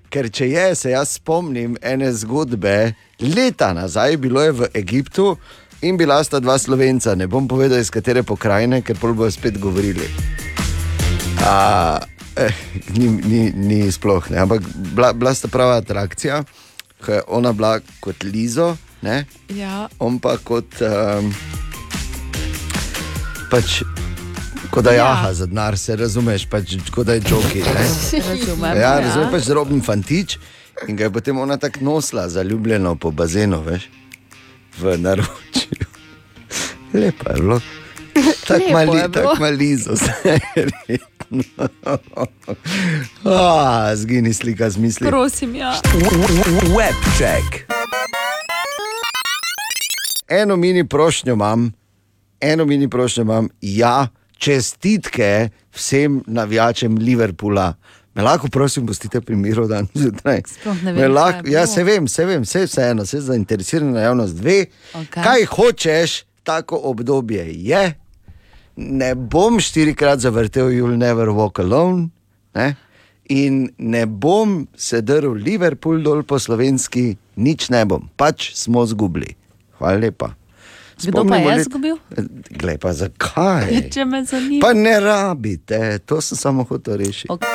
ker če je, se jaz spomnim ene zgodbe, leta nazaj, bilo je v Egiptu in bila sta dva slovenca, ne bom povedal iz katere pokrajine, ker pol bojo spet govorili. A, eh, ni, ni, ni sploh, ne, ampak bila, bila sta prava atrakcija, ko je ona bila kot Lizo, ne, Ja. on pa kot. Um, pač, Kot da Ja. jaha za denar, se razumeš, pač, kot da je joki. ne. Razumem. Ja, razumeš, pač zroben fantič in ga je potem ona tako nosila, zaljubljeno po bazenu, veš, v naročju. Lepo je bilo. Tako mali, je bilo. tako malizo, verjetno. Ah, Zgini slika z misli. Prosim, ja. Webček. Eno mini prošnjo imam, eno mini prošnjo imam, ja, čestitke vsem navijačem Liverpoola. Me lahko, prosim, pustite pri miru dan zjutraj. Lahko, je ja, se vem, se vem, vse vseeno, vse zainteresirana javnost ve. Okej. Kaj hočeš, tako obdobje je. Ne bom štirikrat zavrtel You'll Never Walk Alone. Ne? In ne bom se drl Liverpool dol po slovenski, nič ne bom, pač smo zgubili. Hvala lepa. Kdo pa je izgubil? Glej, pa zakaj? Če me zanima. Pa ne rabite, to sem samo hotel rešiti. Ok.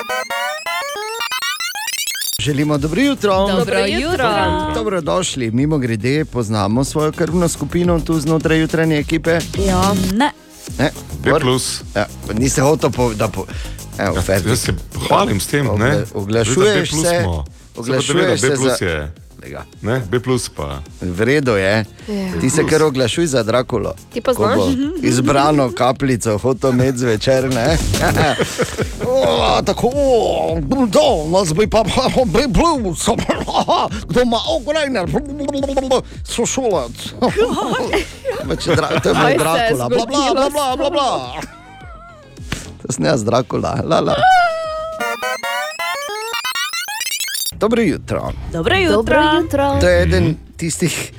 Želimo dobro jutro. Dobro jutro. Dobrodošli, mimo grede, poznamo svojo krvno skupino tu znotraj jutranje ekipe. Ja. Ne. Ne, B plus. Ja, niste hotel povedati. Po... Evo, Ja, Ferdi. jaz se hvalim s tem, ne? Ogle- oglašuješ da plus se- oglašuješ Se pa se da, B plus za- je. Lega. Ne, B plus pa. V redu je. Ja. Ti se kar oglašuj za Drakulo. Ti pa znaš? Izbrano kapljico, hotel imeti zvečer. Tako, o, do, nas bi pa bi blues, kdo ima ograjner, sošolac. Pač dra- To je moj se je Drakula, bla bla bla bla bla bla. To sem jaz Drakula, la la. Dobro jutro. Dobro jutro. Dobro jutro. To je eden tistih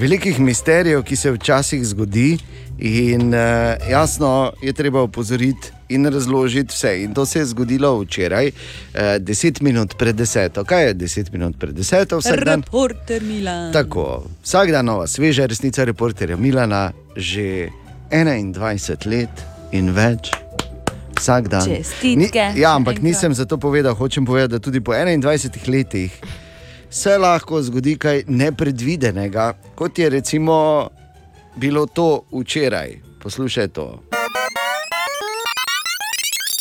velikih misterijev, ki se včasih zgodi. In uh, jasno je treba opozoriti in razložiti vse. In to se je zgodilo včeraj, uh, 10 minut pred 10. Kaj je 10 minut pred 10? Vsak dan. Reporter Milan. Tako, vsak dan nova, sveža resnica reporterja Milana, že 21 let in več. Vsak dan. Čestitke, Ni, ja, ampak nisem zato povedal, hočem povedati, da tudi po 21 letih se lahko zgodi kaj nepredvidenega, kot je recimo bilo to včeraj. Poslušaj to.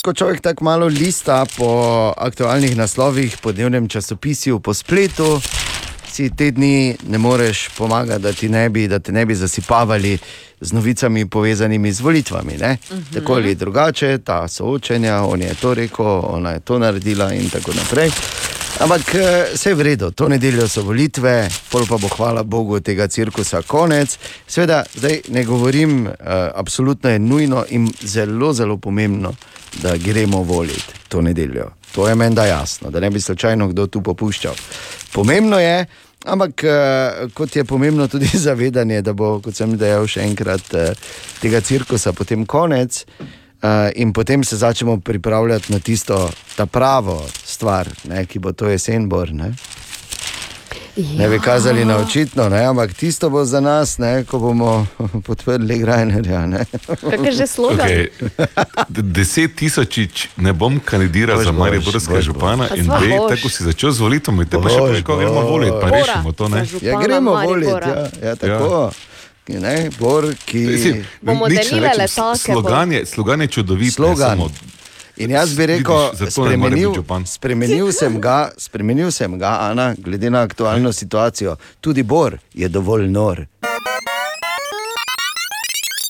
Ko človek tako malo lista po aktualnih naslovih, po dnevnem časopisju, po spletu, si te dni ne moreš pomagati, da, ne bi, da te ne bi zasipavali z novicami povezanimi z volitvami. Uh -huh. Tako ali drugače, ta soočenja, on je to rekel, ona je to naredila in tako naprej. Ampak vse je v redu, to nedeljo so volitve, pol pa bo hvala Bogu tega cirkusa konec. Sveda, zdaj ne govorim, uh, absolutno je nujno in zelo, zelo pomembno, da gremo voliti to nedeljo. To je menda jasno, da ne bi slučajno kdo tu popuščal. Pomembno je, ampak uh, kot je pomembno tudi zavedanje, da bo, kot sem dejal, še enkrat uh, tega cirkusa potem konec. Uh, in potem se začnemo pripravljati na tisto, ta pravo stvar, ne, ki bo to jesen, bor. Ne, ne bi kazali na očitno, ne, ampak tisto bo za nas, ne, ko bomo podprli Grajnerja. ne. Kak je že slogan? Okay. Deset tisočič ne bom kandidiral Boš, za Mariborskega župana boš. in boš. tako si začel z volitvami, te pa še preko gremo voliti, pa rešimo to. Ne? Ja, gremo voliti, ja, ja, tako. Ja. Ne, bor, ki... Mislim, Bomo delile rečem, letake, Slogan je, slogan je čudovit. Slogan. Samo, In jaz bi rekel, Vidiš, spremenil, spremenil, sem ga, spremenil sem ga, Ana, glede na aktualno situacijo. Tudi Bor je dovolj nor.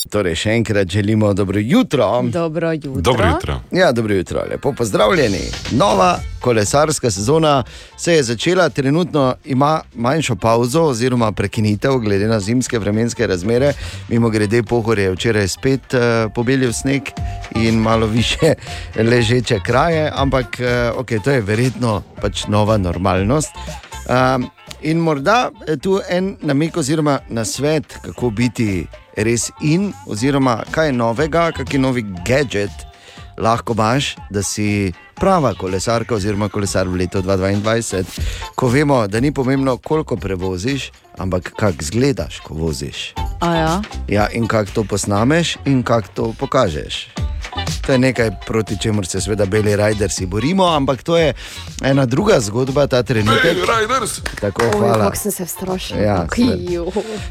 Torej, še enkrat želimo dobro jutro. Dobro jutro. Dobro jutro. Ja, dobro jutro, lepo pozdravljeni. Nova kolesarska sezona se je začela, trenutno ima manjšo pauzo oziroma prekinitev, glede na zimske vremenske razmere. Mimo grede, pohor je včeraj spet uh, pobelil sneg in malo više ležeče kraje, ampak uh, okay, to je verjetno pač nova normalnost. Um, in morda je tu en namik oziroma na svet, kako biti res in, oziroma kaj je novega, kakšen novi gadget lahko imaš, da si prava kolesarka oziroma kolesar v letu 2022, ko vemo, da ni pomembno, koliko prevoziš, ampak kako izgledaš, ko voziš. A ja. Ja, in kako to posnameš, in kako to pokažeš. To je nekaj, proti čemur se seveda beli rajdersi borimo, ampak to je ena druga zgodba, ta trenutek. Riders! Tako, Oj, hvala. kako sem se strašila. Ja, Ja,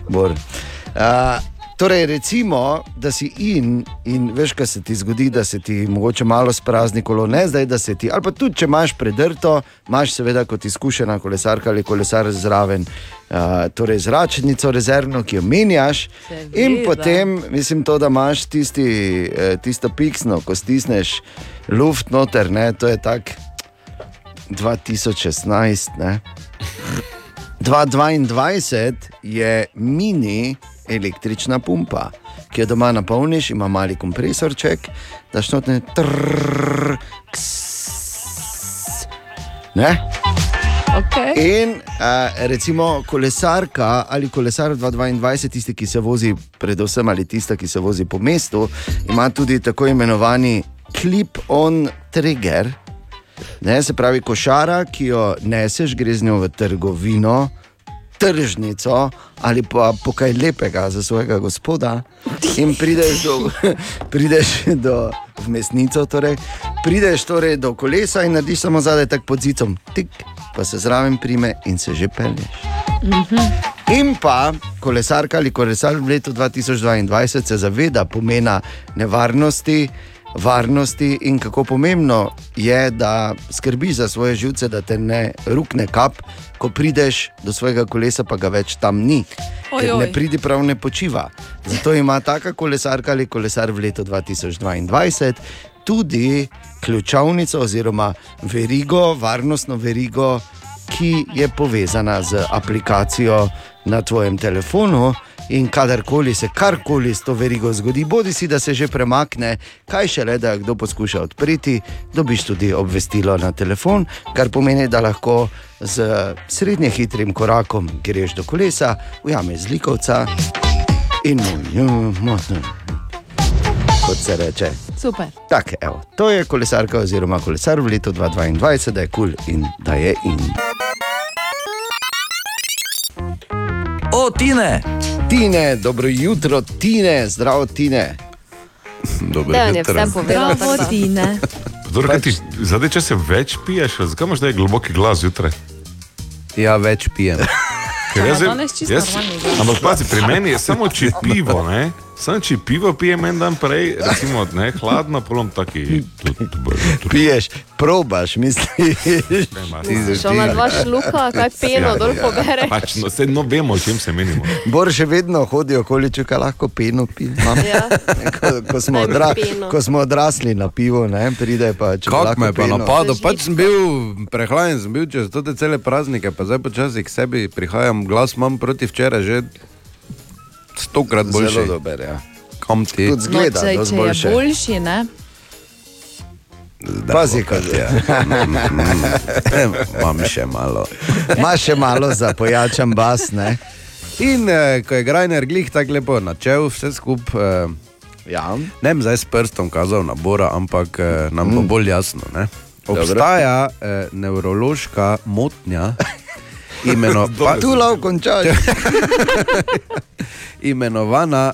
Bor. Uh, torej, recimo, da si in, in veš, kaj se ti zgodi, da se ti mogoče malo sprazni kolo, ne zdaj, da se ti, ali pa tudi, če imaš predrto, imaš seveda kot izkušena kolesarka ali kolesar zraven. Uh, torej, zračnico rezervno, ki jo menjaš, Seveda. in potem, mislim, to, da imaš tisti, eh, tisto piksno, ko stisneš luft noter, ne, to je tako 2016. Ne. 2022 je mini električna pumpa, ki jo doma napolniš, ima mali kompresorček, da šnotne trrrr, ks, ne. Okay. In uh, recimo kolesarka ali kolesar 2022, tisti, ki se vozi, predvsem ali tista, ki se vozi po mestu, ima tudi tako imenovani clip-on trigger. Ne, se pravi, košara, ki jo neseš, gre z njo v trgovino, tržnico ali pa po kaj lepega za svojega gospoda, in prideš do, prideš do v mesnico, torej, prideš torej do kolesa in narediš samo zadaj tak pod zicom, tik, pa se zraven prime in se že pelješ. In pa kolesarka ali kolesar v letu 2022 se zaveda pomena nevarnosti, varnosti in kako pomembno je, da skrbiš za svoje živce, da te ne rukne kap, ko prideš do svojega kolesa, pa ga več tam ni. Ker Ojoj. ne pridi prav ne počiva. Zato ima taka kolesarka ali kolesar v letu 2022 tudi ključavnico oziroma verigo, varnostno verigo, ki je povezana z aplikacijo na tvojem telefonu. In kadarkoli se karkoli s to verigo zgodi, bodi si da se že premakne, kaj šele da jo kdo poskuša odpreti, dobiš tudi obvestilo na telefon, kar pomeni, da lahko z srednje hitrim korakom greš do kolesa, ujameš zlikovca in mu motno. Kot se reče. Super. Tak, evo, to je kolesarka oziroma kolesar v letu 2022, da je kul cool in da je in. O, Tine! Tine, dobro jutro, Tine, zdravo, Tine. Dobro Da, jutro. vse povedal. Tako. Tine. Zdaj, kaj ti, zdaj, če se več piješ, zakaj imaš zdaj globoki glas zjutraj? Ja, več pijem. Ker Ja, jaz jaz- glas. Ampak pazi, pri meni je samo če pivo, ne? Samo če pivo pijem en dan prej, recimo, ne, hladno, polom taki. Piješ, probaš, misliš. Šel na dva šluka, kaj peno dol pobere. Pač, no, se, no, vemo, o čem se menimo. Bor še vedno hodi okoli, če lahko pino pije. Ja. Ko, ko, smo odra, peno. ko smo odrasli na pivo, ne, pride pa če Kako me je pa peno. napadlo? Pač sem bil prehlajen, sem bil čez te cele praznike, pa zdaj počasi k sebi prihajam, glas imam proti včeraj že stokrat boljši. Zelo dober, ja. Kam ti? Tudi No, zgleda, če, dosti če je boljše. boljši, ne? Pazi, kaj je. Imam še malo. Imaš še malo za pojačan bas, ne? In eh, ko je Grajner glih tako lepo načel vse skupaj, eh, Ja. ne bom zdaj s prstom kazal na Bora, ampak eh, nam bo bolj jasno. Ne? Obstaja eh, nevrološka motnja, imeno, pa, Tu lahko končaš. imenovana,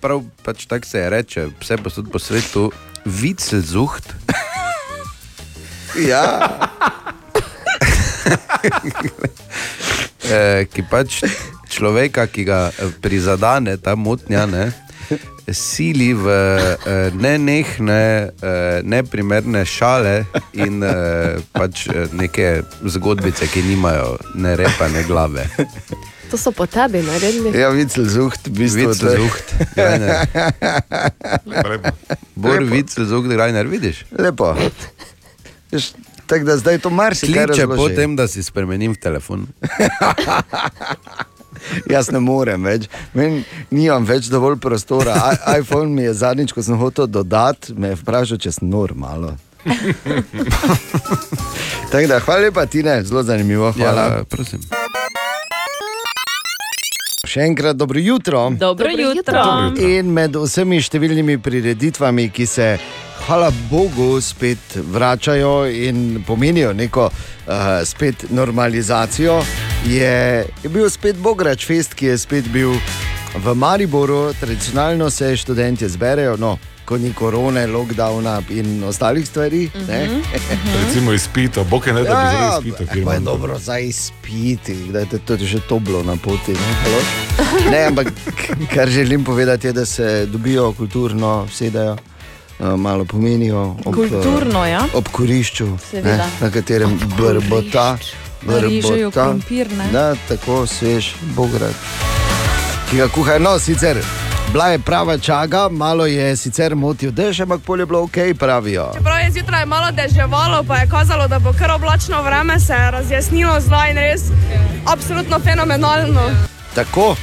prav pač tako se je reče, vse posod po svetu, Witzelzucht. Ja. eh, ki pač človeka, ki ga eh, prizadene ta motnja, ne, sili v eh, nenehne, eh, neprimerne šale in eh, pač neke zgodbice, ki nimajo ne repa, ne glave. To so po tebi naredili. Ja, vicel zuht, v bistvu. Vicel to je- zuht, Rainer. Lepo. Bor Lepo. vicel zug, Rainer, vidiš? Lepo. Veš, Tako da zdaj to marsikaj Kliče razloži. potem, da si spremenim v telefon. Jaz ne morem več, Meni nimam več dovolj prostora. I, iPhone mi je zadnjič, ko sem hotel dodati, me je vprašal, če sem normalno. Tako da, hvala lepa, Tine, zelo zanimivo. Hvala. Ja, prosim. Še enkrat dobro jutro. Dobro, Dobro jutro. jutro. In med vsemi številnimi prireditvami, ki se, hvala Bogu, spet vračajo in pomenijo neko uh, spet normalizacijo, je, je bil spet Bograč Fest, ki je spet bil v Mariboru. Tradicionalno se študenti zberejo, no, ko ni korone, lockdowna in ostalih stvari. Uh -huh. Recimo izpito, bog je ne da bi zelo izpito, kjer Ja, je imam. dobro za izpiti, da je to že to bilo na poti. Ne, ne ampak kar želim povedati, je, da se dobijo kulturno, sedajo, eh, malo pomenijo. Ob, Kulturno, ja. Ob kurišču, ne, na katerem brbota. Režejo brbota. krompir, ne? Da, tako svež, bograd. Ki ga kuhajo, no, sicer. Bila je prava čaga, malo je sicer motil dež, ampak polje je bilo ok, pravijo. Prav je zjutraj malo deževalo, pa je kazalo, da bo kar oblačno vreme se je razjasnilo zdaj in res absolutno fenomenalno. Tako,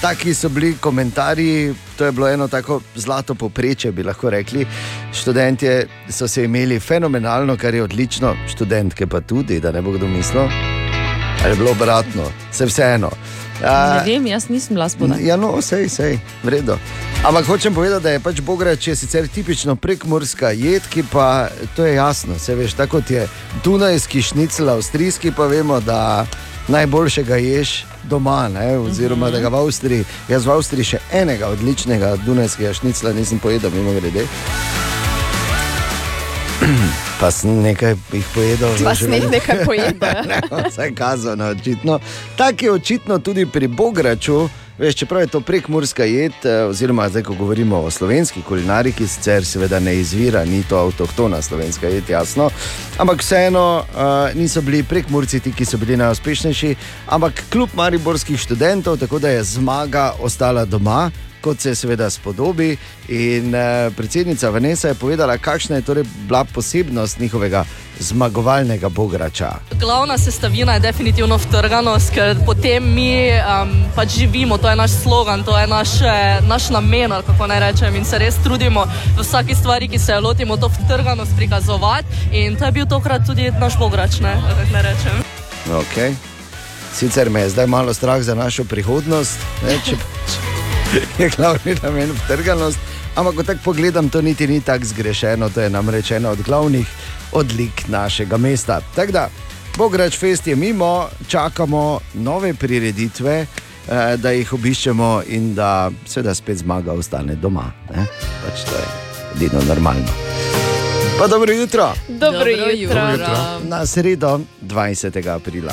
taki so bili komentarji. To je bilo eno tako zlato poprečje, bi lahko rekli. Študentje so se imeli fenomenalno, kar je odlično, študentke pa tudi, da ne bo kdo mislil. Ali je bilo obratno, se vseeno. Ne A, vem, jaz nisem bila spodaj. Ja, no, sej, sej, vredno. Ampak hočem povedati, da je pač Bograč je sicer tipično prekmorska jed, ki pa to je jasno. Se veš, tako kot je Dunajski šnicl, avstrijski, pa vemo, da najboljšega ješ doma, ne? oziroma da ga v Avstriji. Jaz v Avstriji še enega odličnega Dunajskega šnicla nisem pojedel, mimo grede. Pa sem nekaj jih pojedel. Že sneh vem. nekaj pojede. Ne, Vse kazano, očitno. Tako je očitno tudi pri Bograču. Veš, čeprav je to prekmurska jed, eh, oziroma zdaj, ko govorimo o slovenski kulinariki, sicer seveda ne izvira, ni to avtohtona slovenska jed, jasno. Ampak vseeno uh, niso bili prekmurci ti, ki so bili najuspešnejši, ampak kljub mariborskih študentov, tako da je zmaga ostala doma. Kot se seveda spodobi, in uh, predsednica Vanessa je povedala, kakšna je torej bila posebnost njihovega zmagovalnega bograča. Glavna sestavina je definitivno vtrganost, ker potem mi um, pač živimo, to je naš slogan, to je naš, eh, naš namen, kako naj rečem, in se res trudimo v vsaki stvari, ki se jo lotimo, to vtrganost prikazovati. In to je bil tokrat tudi naš bograč, ne, naj rečem. Okay. Sicer me je zdaj malo strah za našo prihodnost, ne, če je glavni namen vtrganost. Ampak, ko tako pogledam, to niti ni tako zgrešeno, to je namreč ena od glavnih odlik našega mesta. Tako da, Bograč Fest je mimo, čakamo nove prireditve, eh, da jih obiščemo in da seveda spet zmaga ostane doma. Ne? Pač to je edino normalno. Pa dobro jutro. Dobro Dobro jutro. jutro. Na sredo 20. aprila.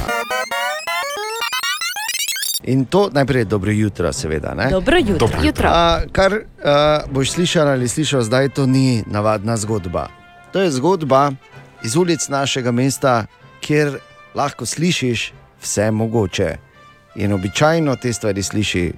In to najprej dobro jutro, seveda. Ne? Dobro jutro. Dobro. Jutro. A, kar uh, boš slišal ali slišal zdaj, to ni navadna zgodba. To je zgodba iz ulic našega mesta, kjer lahko slišiš vse mogoče. In običajno te stvari sliši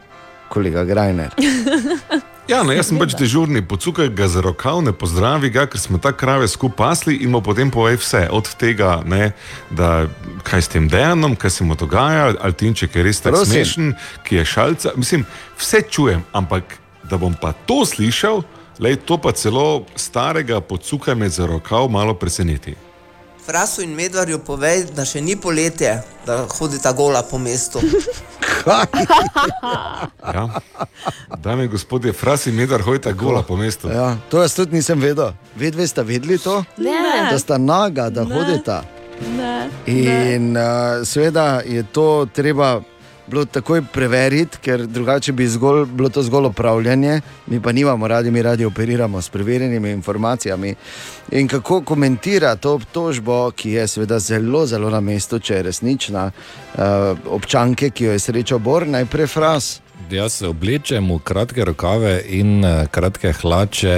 kolega Grajner. Ja, no, jaz sem pač dežurni, pocukaj ga za rokav, ne pozdravi ga, ker smo ta krave skupaj pasli in mu potem povej vse. Od tega, ne, da kaj s tem dejanom, kaj se mu dogaja, ali tinček je res tako smešen, ki je šalca. Mislim, vse čujem, ampak da bom pa to slišal, lej, to pa celo starega pocukaj me za rokav malo preseneti. Frasu in medvarju povej, da še ni poletje, da hodita gola po mestu. Ja. Dame in gospodje, frasi medar hojta gola po mestu. Ja, to jaz tudi nisem vedel. Vedve ste vedeli to? Ne. Da sta naga, da Ne. hodita. Ne. In uh, seveda je to treba bilo takoj preveriti, ker drugače bi zgolj, bilo to zgolj upravljanje, mi pa nimamo radi, mi radi operiramo s preverjenimi informacijami. In kako komentira to obtožbo, ki je seveda zelo, zelo na mestu, če je resnična, uh, občanke, ki jo je srečal Bor, najprej fras. Jaz se oblečem v kratke rokave in eh, kratke hlače,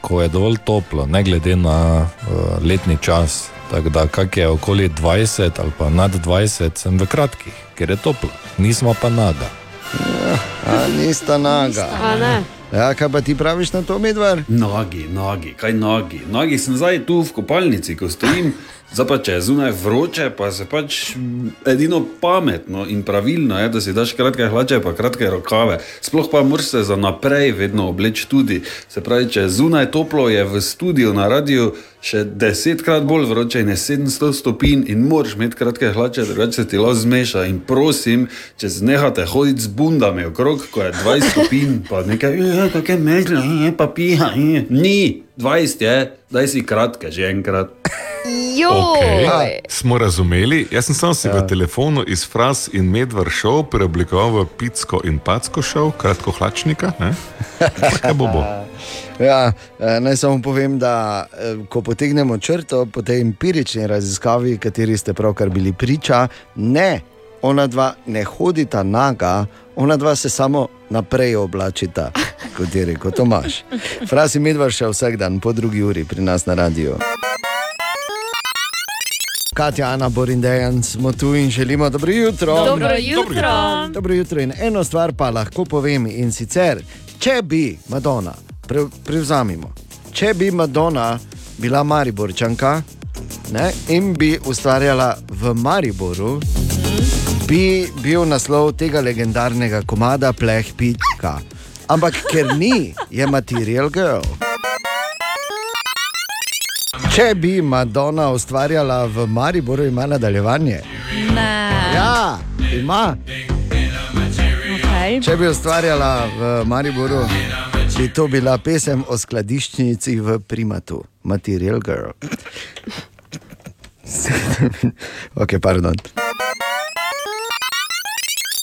ko je dovolj toplo, ne glede na uh, letni čas. Tako da, kak je okoli 20 ali pa nad 20, sem v kratkih, ker je toplo, nismo pa naga. A, nista naga. A ne. Ja, kaj pa ti praviš na to, medvar? Nogi, nogi, kaj nogi. Nogi sem zdaj tu v kopalnici, ko stojim. Zdaj pa če je zunaj vroče, pa se pač edino pametno in pravilno je, da si daš kratke hlače, pa kratke rokave. Sploh pa moraš se za naprej vedno obleči tudi. Se pravi, če je zunaj toplo, je v studiu na radiju še desetkrat bolj vroče in je 700 stopinj in moraš imeti kratke hlače, drugače se ti lahko zmeša. In prosim, če znehate hoditi z bundami okrog, ko je 20 stopinj, pa nekaj, "Ja, kakšne megle, je pa piha. je." Ni, 20 je, daj si kratke že enkrat. Okay. Smo razumeli? Jaz sem sam si ja. v telefonu iz fraz in medvar šel preoblikoval v picko in packo šel, kratko hlačnika. Kaj bo bo? Ja, eh, naj samo povem, da eh, ko potegnemo črto po tej empirični raziskavi, kateri ste pravkar bili priča, ne, ona dva ne hodita naga, ona dva se samo naprej oblačita, kot je rekel Tomaš. Frasi medvar še vsak dan po drugi uri pri nas na radiju. Katja, Ana, Borin, Dejan smo tu in želimo dobro jutro. Dobro jutro. Dobro jutro. In eno stvar pa lahko povem in sicer, če bi Madonna, pre, prevzamemo, če bi Madonna bila Mariborčanka ne, in bi ustvarjala v Mariboru, bi bil naslov tega legendarnega komada Pleh Pitka. Ampak ker ni, je material girl. Če bi Madonna ustvarjala v Mariboru, ima nadaljevanje. Ne. Ja, ima. Okay. Če bi ustvarjala v Mariboru, bi to bila pesem o skladiščnici v Primatu, Material Girl. ok, pardon.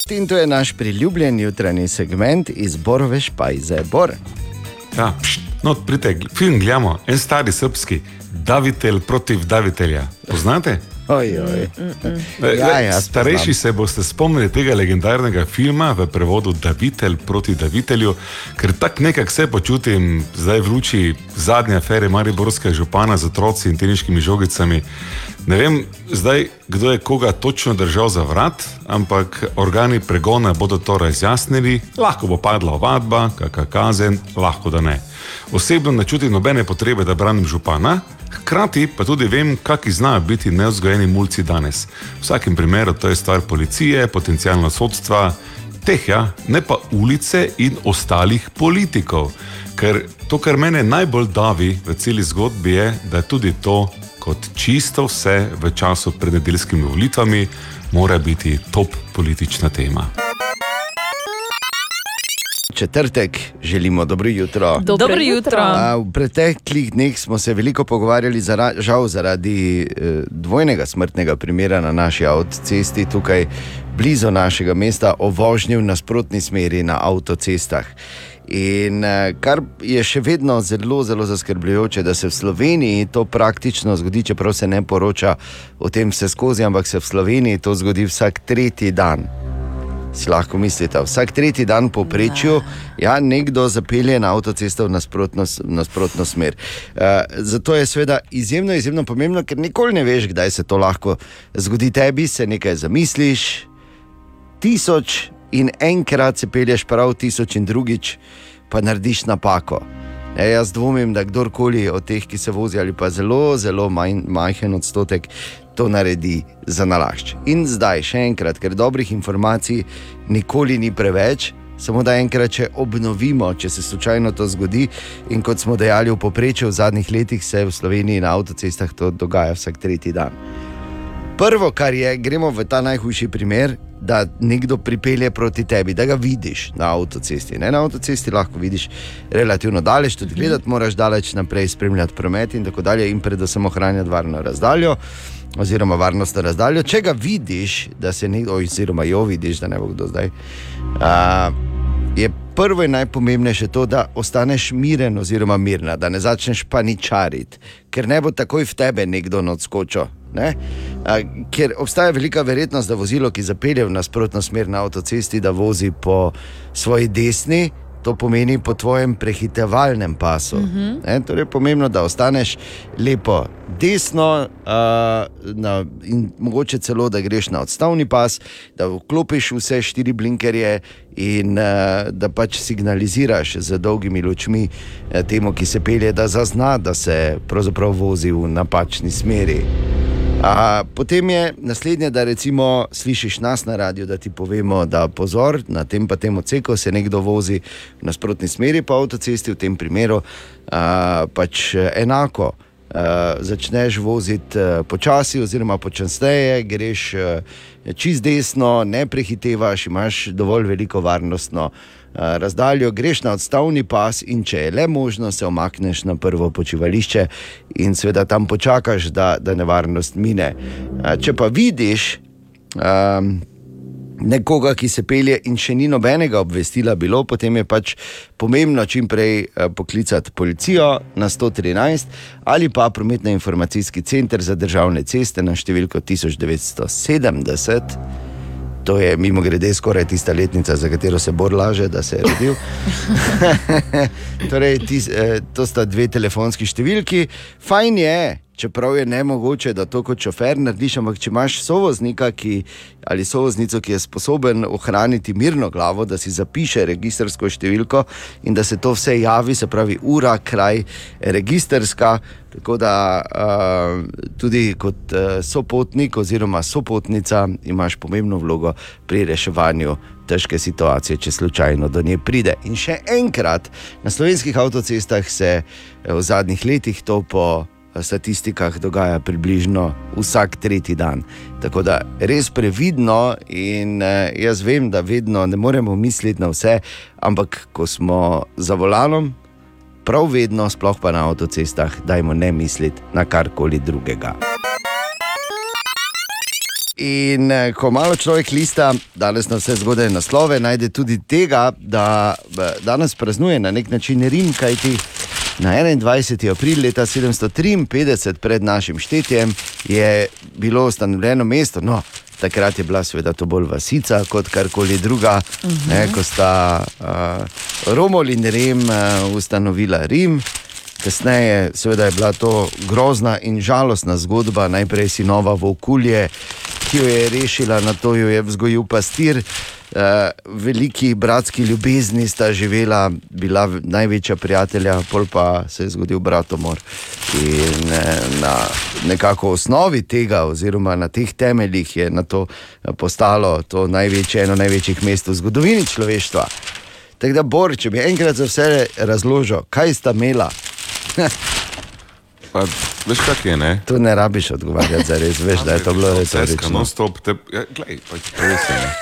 In to je naš priljubljen jutranji segment iz Borove špajze. Bor. Ja, pšt, no, pridite, film gledamo, en stari srpski, Davitelj protiv Davitelja. Poznate? Oj, oj. E, Ja, ja, Starejši se boste spomnili tega legendarnega filma v prevodu Davitelj proti Davitelju, ker tako nekako se počutim zdaj v luči zadnje afere Mariborskega župana z otroci in teniškimi žogicami. Ne vem zdaj, kdo je koga točno držal za vrat, ampak organi pregona bodo to razjasnili, lahko bo padla ovadba, kakšna kazen, lahko da ne. Osebno ne čutim nobene potrebe, da branim župana, hkrati pa tudi vem, kakšni znajo biti neozgojeni mulci danes. V vsakem primeru to je stvar policije, potencijalno sodstva, teh ja, ne pa ulice in ostalih politikov. Ker to, kar mene najbolj davi v celi zgodbi, je, da je tudi to, kot čisto vse v času pred nedeljskimi volitvami, mora biti top politična tema. Četrtek, želimo dobro jutro. Dobro Dobro jutro. jutro. A, V preteklih dneh smo se veliko pogovarjali, zara, žal zaradi eh, dvojnega smrtnega primera na naši avtocesti, tukaj blizu našega mesta, o vožnji v nasprotni smeri na avtocestah. In eh, kar je še vedno zelo, zelo zaskrbljujoče, da se v Sloveniji to praktično zgodi, čeprav se ne poroča o tem vse skozi, ampak se v Sloveniji to zgodi vsak tretji dan. Si lahko mislite, vsak tretji dan po prečju, ja, nekdo zapelje na avtocesto v nasprotno, nasprotno smer. Uh, zato je seveda izjemno, izjemno pomembno, ker nikoli ne veš, kdaj se to lahko zgodi tebi, se nekaj zamisliš, tisoč in enkrat se pelješ prav, tisoč in drugič pa narediš napako. E, jaz dvomim, da kdorkoli od teh, ki se vozi, ali pa zelo, zelo manj, majhen odstotek, to naredi za nalašč. In zdaj, še enkrat, ker dobrih informacij nikoli ni preveč. Samo da enkrat, če obnovimo, če se slučajno to zgodi, in kot smo dejali, v povprečju v zadnjih letih se v Sloveniji na avtocestah to dogaja vsak tretji dan. Prvo, kar je, gremo v ta najhujši primer, da nekdo pripelje proti tebi, da ga vidiš na avtocesti. Ne? Na avtocesti lahko vidiš relativno daleč, tudi gledati moraš daleč naprej, spremljati promet in tako dalje, in predvsem ohranjati varno razdaljo. Oziroma, varnostno razdaljo. Če ga vidiš, da se nekdo, oziroma jo vidiš, da ne bo kdo zdaj, a, je prvo in najpomembnejše to, da ostaneš miren oziroma mirna, da ne začneš paničariti, ker ne bo takoj v tebe nekdo odskočil. Ne? A, ker obstaja velika verjetnost, da vozilo, ki zapelje v nasprotno smer na avtocesti, da vozi po svoji desni, to pomeni po tvojem prehitevalnem pasu. Mhm. Ne, torej je pomembno, da ostaneš lepo desno, uh, na, in mogoče celo, da greš na odstavni pas, da vklopiš vse štiri blinkerje in uh, da pač signaliziraš z dolgimi lučmi uh, temu, ki se pelje, da zazna, da se pravzaprav vozi v napačni smeri. A, potem je naslednje, da recimo slišiš nas na radiju, da ti povemo, da pozor, na tem pa tem odseku se nekdo vozi v nasprotni smeri po avtocesti, v tem primeru a, pač enako. Uh, začneš voziti uh, počasi, oziroma počasneje, greš uh, čist desno, ne prehitevaš, imaš dovolj veliko varnostno uh, razdaljo, greš na odstavni pas in če je le možno, se omakneš na prvo počivališče in seveda tam počakaš, da, da nevarnost mine. Uh, če pa vidiš, um, nekoga, ki se pelje in še ni nobenega obvestila bilo, potem je pač pomembno čim prej eh, poklicati policijo na 113 ali pa prometno informacijski center za državne ceste na številko 1970. To je mimo grede skoraj tista letnica, za katero se bolj laže, da se je rodil. torej, tis, eh, to sta dve telefonski številki. Fajn je, čeprav je ne mogoče, da to kot šofer narediš, ampak če imaš sovoznika ki, ali sovoznico, ki je sposoben ohraniti mirno glavo, da si zapiše registrsko številko in da se to vse javi, se pravi ura, kraj, registrska. Tako da uh, tudi kot uh, sopotnik oziroma sopotnica imaš pomembno vlogo pri reševanju težke situacije, če slučajno do nje pride. In še enkrat, na slovenskih avtocestah se eh, v zadnjih letih to po statistikah dogaja približno vsak tretji dan. Tako da res previdno in eh, jaz vem, da vedno ne moremo misliti na vse, ampak ko smo za volanom, prav vedno, sploh pa na avtocestah, dajmo ne misliti na karkoli drugega. In eh, ko malo človek lista, danes na vse zgodne naslove, najde tudi tega, da eh, danes praznuje na nek način Rim, kajti na 21. april leta 753 pred našim štetjem je bilo ustanovljeno mesto. No, takrat je bila seveda to bolj vasica kot karkoli druga, uh -huh. ne, ko sta uh, Romul in Rim uh, ustanovila Rim. Kasneje seveda, je bila to grozna in žalostna zgodba. Najprej si nova vokulje, ki jo je rešila, na to jo je vzgojil pastir. Uh, veliki bratski ljubezni sta živela, bila največja prijatelja, pol pa se je zgodil bratomor. In eh, na nekako osnovi tega, oziroma na teh temeljih, je na to eh, postalo to največje, eno največjih mest v zgodovini človeštva. Tako da, Bor, če bi enkrat za vse razložil, kaj sta imela. Pa, veš, kak je, ne? Tu ne rabiš odgovarjati, za res veš, da je to bilo retorično. No, stop, te, ja, glej, pa res je. ne.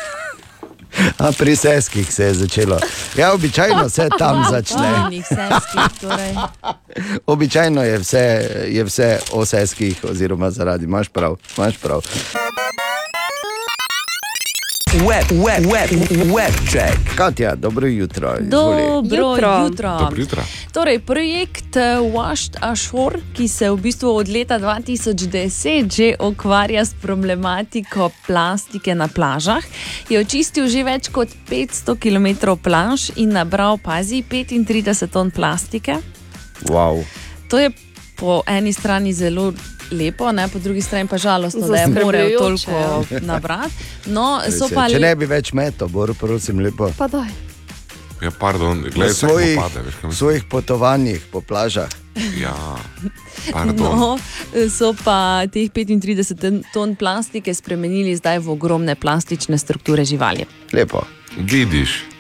A pri seskih se je začelo. Ja, običajno se tam začne. Seskih, torej. Običajno je vse, je vse o seskih, oziroma zaradi, imaš prav, imaš prav. Web, web, web, web check. Katja, dobro jutro. izvoli. Dobro jutro. jutro. Dobro jutro. Torej, projekt eh, Washed Ashore, ki se v bistvu od leta 2010 že ukvarja s problematiko plastike na plažah, je očistil že več kot 500 km plaž in nabral, pazi, 35 ton plastike. Wow. To je po eni strani zelo lepo, ne? po drugi strani pa žalostno, da je moral Zaskrbljujoče, toliko ja. nabrati. No, so pa Če ne bi več metal, Bor, prosim, lepo. Pa daj. Ja, pardon, gledaj, svojih, pade, veš, kam svojih potovanjih po plažah. Ja, pardon. No, so pa teh 35 ton plastike spremenili zdaj v ogromne plastične strukture živali. Lepo. Vidiš.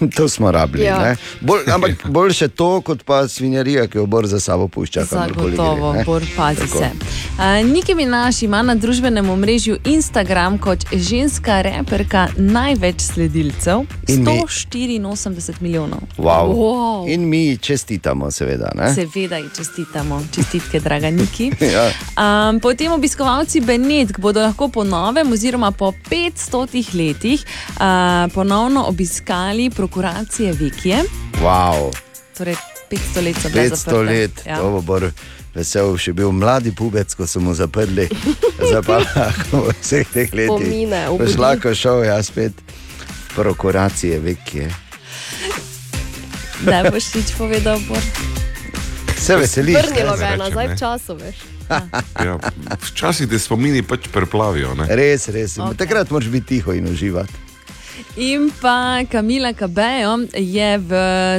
To smo rabili. Ja. Bolj, ampak boljše to, kot pa svinjarija, ki jo bor za sabo pušča. Zagotovo, gre, ne. bor pazi Tako. se. Uh, Niki Minaš ima na družbenem omrežju Instagram kot ženska reperka največ sledilcev, In mi- 184 milijonov. Wow. Wow. In mi čestitamo, seveda. Ne? Seveda ji čestitamo, čestitke, draga Niki. Ja. Um, potem obiskovalci Benetk bodo lahko po novem, oziroma po 500 letih, uh, ponovno obiskali prokuracije Vikije. Wow. Torej, 500 let so bile 500 zaprte. let, Ja. to bo bor vesel, še bil mladi pubec, ko so mu zaprli, v vseh teh letih. Spomine, Boš obudi. lahko šel, jaz spet prokuracije, vekje. Da boš nič povedal, Bor. Se veseliš. Vrnilo ne ga je nazaj ne. v času, veš. Ja, včasih te spomini pač preplavijo. Ne? Res, res. Okay. Takrat moraš biti tiho in uživati. In pa Kamila Kabejo je v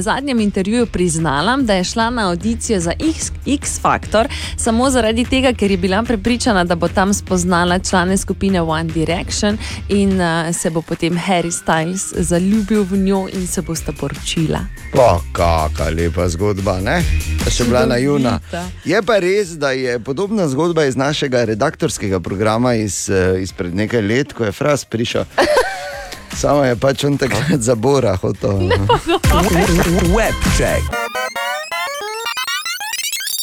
zadnjem intervjuju priznala, da je šla na audicijo za X, X Factor samo zaradi tega, ker je bila prepričana, da bo tam spoznala člane skupine One Direction in uh, se bo potem Harry Styles zaljubil v njo in se bosta poročila. Pa, kakšna lepa zgodba, ne? Še bila naivna. Čudovita. Je pa res, da je podobna zgodba iz našega redaktorskega programa iz, eh, izpred nekaj let, ko je Fras prišel. Samo je pač on takrat za Bora hotel. Webcheck.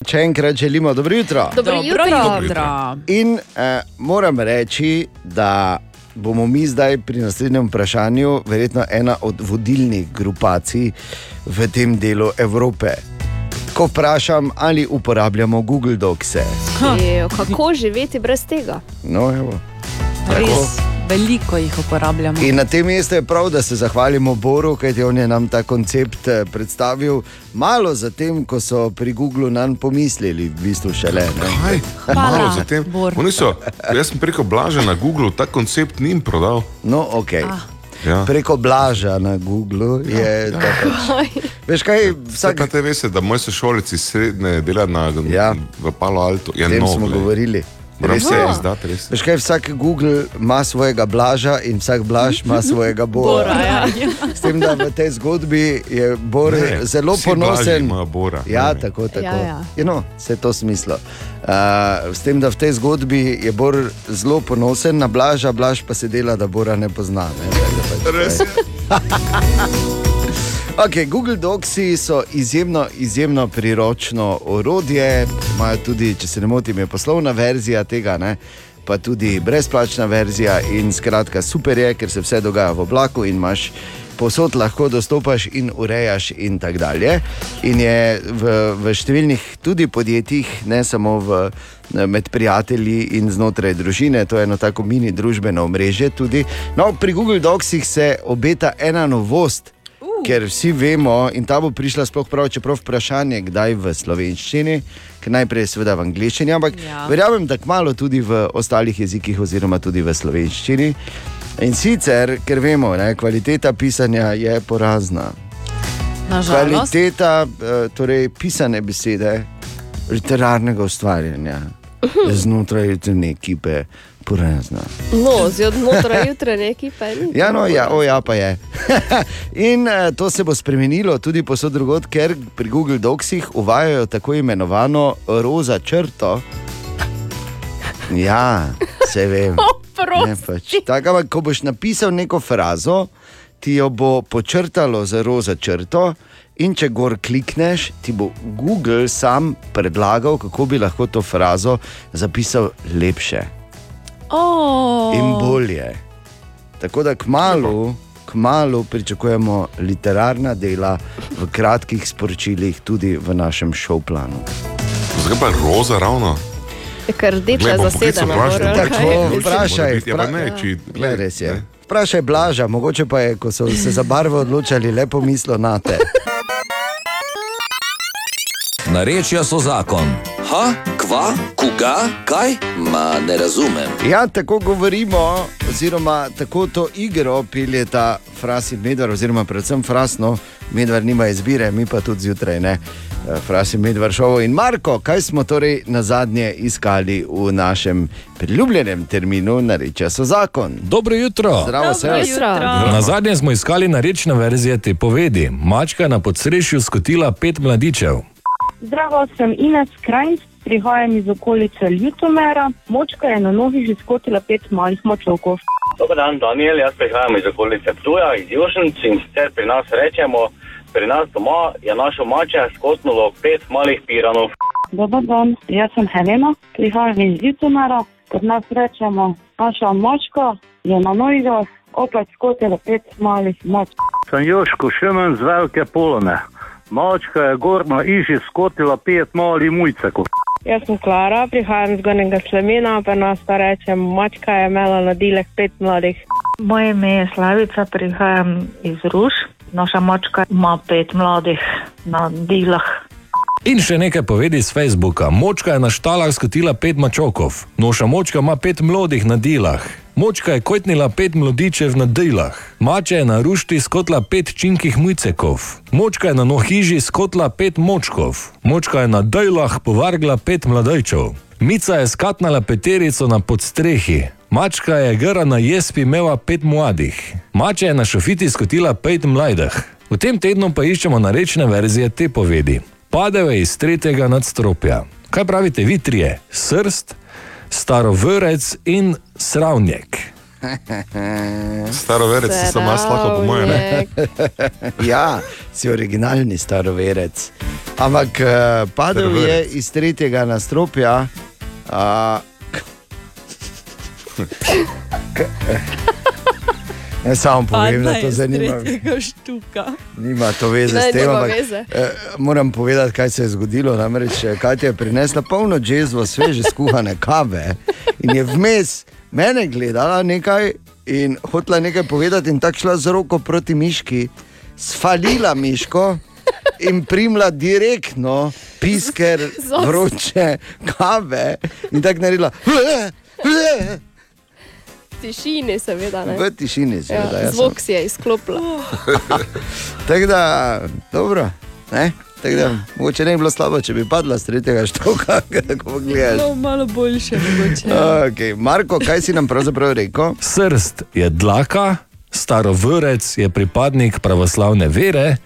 Če enkrat želimo dobro jutro. Dobro Dobro jutro. jutro. In eh, moram reči, da bomo mi zdaj pri naslednjem vprašanju verjetno ena od vodilnih grupacij v tem delu Evrope. Ko vprašam, ali uporabljamo Google Docse. Ejo, kako živeti brez tega? No, evo. Res veliko jih uporabljamo. In na tem mestu je prav, da se zahvalimo Boru, kajti on je nam ta koncept eh, predstavil malo zatem, ko so pri Googlu nam pomislili, v bistvu šele. Kaj? Hvala, Malo zatem. So, jaz sem preko Blaža na Google ta koncept njim prodal. No, ok. Ah. Ja. Preko Blaža na Googlu je to. Pač. Veš kaj, Vsak... vsak Te veste, da moj sošolec iz srednje dela na, Ja. v Palo Alto. Je o tem nov, smo glej. govorili. Res je. izdati, res. Veš kaj, vsak Google ima svojega blaža in vsak blaž ima svojega bora. Bora, ja. S tem, da v tej zgodbi je Bor Ne, zelo ponosen. Bora. Ja, Ne. tako, tako. Ja, ja. Je, no, vse to smislo. Uh, s tem, da v tej zgodbi je Bor zelo ponosen na blaža, blaž pa se dela, da Bora ne pozna. Ne? Tako da pač, Res je. Okay, Google Docsi so izjemno, izjemno priročno orodje. Imajo tudi, če se ne motim, je poslovna verzija tega, ne? pa tudi brezplačna verzija. In skratka, super je, ker se vse dogaja v oblaku in imaš posod lahko dostopaš in urejaš in tako dalje. In je v, v številnih tudi podjetjih, ne samo v, med prijatelji in znotraj družine, to je eno tako mini družbeno omrežje. Tudi. No, pri Google Docsih se obeta ena novost. Ker vsi vemo, in ta bo prišla sploh prav, čeprav vprašanje, kdaj v slovenščini, ker najprej je seveda v angleščini, ampak ja. Ja. verjamem, da kmalo tudi v ostalih jezikih, oziroma tudi v slovenščini. In sicer, ker vemo, da kvaliteta pisanja je porazna. Nažalost. Kvaliteta eh, torej, pisane besede, literarnega ustvarjanja znotraj jutrne ekipe porazna. No, zjutraj jutranje ekipe ni. Ja, no, ja, o, ja, pa je. In uh, to se bo spremenilo tudi posod drugod, ker pri Google Docsih uvajajo tako imenovano roza črto. Ja, se vem. Ne, pač. Tako, ampak, ko boš napisal neko frazo, ti jo bo počrtalo za roza črto. In če gor klikneš, ti bo Google sam predlagal, kako bi lahko to frazo zapisal lepše Oh. in bolje. Tako da kmalu, kmalu pričakujemo literarna dela v kratkih sporočilih, tudi v našem šovplanu. Zakaj pa roza ravno? Ker rdeča je zasedena. Tako, vprašaj. Ja, pa ne, vpra- če- Glej, res je. ne. Vprašaj Blaža, mogoče pa je, ko so se za barvo odločali, lepo mislo na te. Narečja so zakon. Ha, kva, koga, kaj? Ma ne razumem. Ja, tako govorimo, oziroma tako to igro piljeta Fras in Medvar, oziroma predvsem Frasno, Medvar nima izbire, mi pa tudi zjutraj ne. Eh, Fras in Medvar šovo. In Marko, kaj smo torej na zadnje iskali v našem priljubljenem terminu, narečja so zakon? Dobro jutro. Zdravo, se Na zadnje smo iskali narečne verzije te povedi. Mačka je na podsrešju skotila pet mladičev. Zdravo, sem Ines Krajnc, prihajam iz okolice Ljutomera. Močka je na nogi že skotila pet malih močovkov. Dobar dan, Daniel, jaz prihajam iz okolice Ptuja, iz Južnic in sicer pri nas rečemo, pri nas doma je našo mače skotnulo pet malih piranov. Dobar dan, jaz sem Helena, prihajam iz Ljutomera. Pri nas rečemo, naša močka je na nogah opet skotila pet malih močk. Sem Joško Šemen z Velike Polone. Mačka je gor na iži skotila pet malih mujcekov. Jaz sem Klara, prihajam iz Gornjega Slemena, pa nas pa rečem, mačka je imela na dilek pet mladih. Moje ime je Slavica, prihajam iz Ruš. Naša mačka ima pet mladih na dilah. In še nekaj povedi z Facebooka. Močka je na štalah skotila pet mačokov, noša močka ima pet mlodih na dilah. Močka je kotnila pet mladičev na dilah. Mača je na rušti skotla pet činkih mujcekov. Močka je na nohiži skotla pet močkov. Močka je na dilah povargla pet mladajčev. Mica je skatnala peterico na podstrehi. Mačka je gara na jespi imela pet mladih. Mača je na šofiti skotila pet mladih. V tem tednu pa iščemo narečne verzije te povedi. Padejo iz tretjega nadstropja. Kaj pravite vi trije? Srst, starovrec in sravnjek. Staroverec si samo lahko, po mojem. ne? ja, si originalni staroverec. Ampak uh, padel je Staroverec. iz tretjega nastropja. Uh, ne samo povem, da to zanima. štuka. Nima to veze Ne, s tem, ampak veze. eh, moram povedati, kaj se je zgodilo. Namreč eh, Katja je prinesla polno džezvo sveže skuhane kave in je vmes mene gledala nekaj in hotela nekaj povedati, in tako šla z roko proti miški, sfalila miško in primla direktno pisker vroče kave in tako naredila. "Ble, ble." Tišini, seveda. Ne? V tišini, seveda, Ja, ja, zvok si je izklopila. Tako da, dobro, ne? Tako da, mogoče ne bi bilo slabo, če bi padla z tretjega štoka, kako gledaš. No, malo boljše, mogoče. Okay. Marko, kaj si nam pravzaprav rekel? Srst je dlaka, starovrec je pripadnik pravoslavne vere,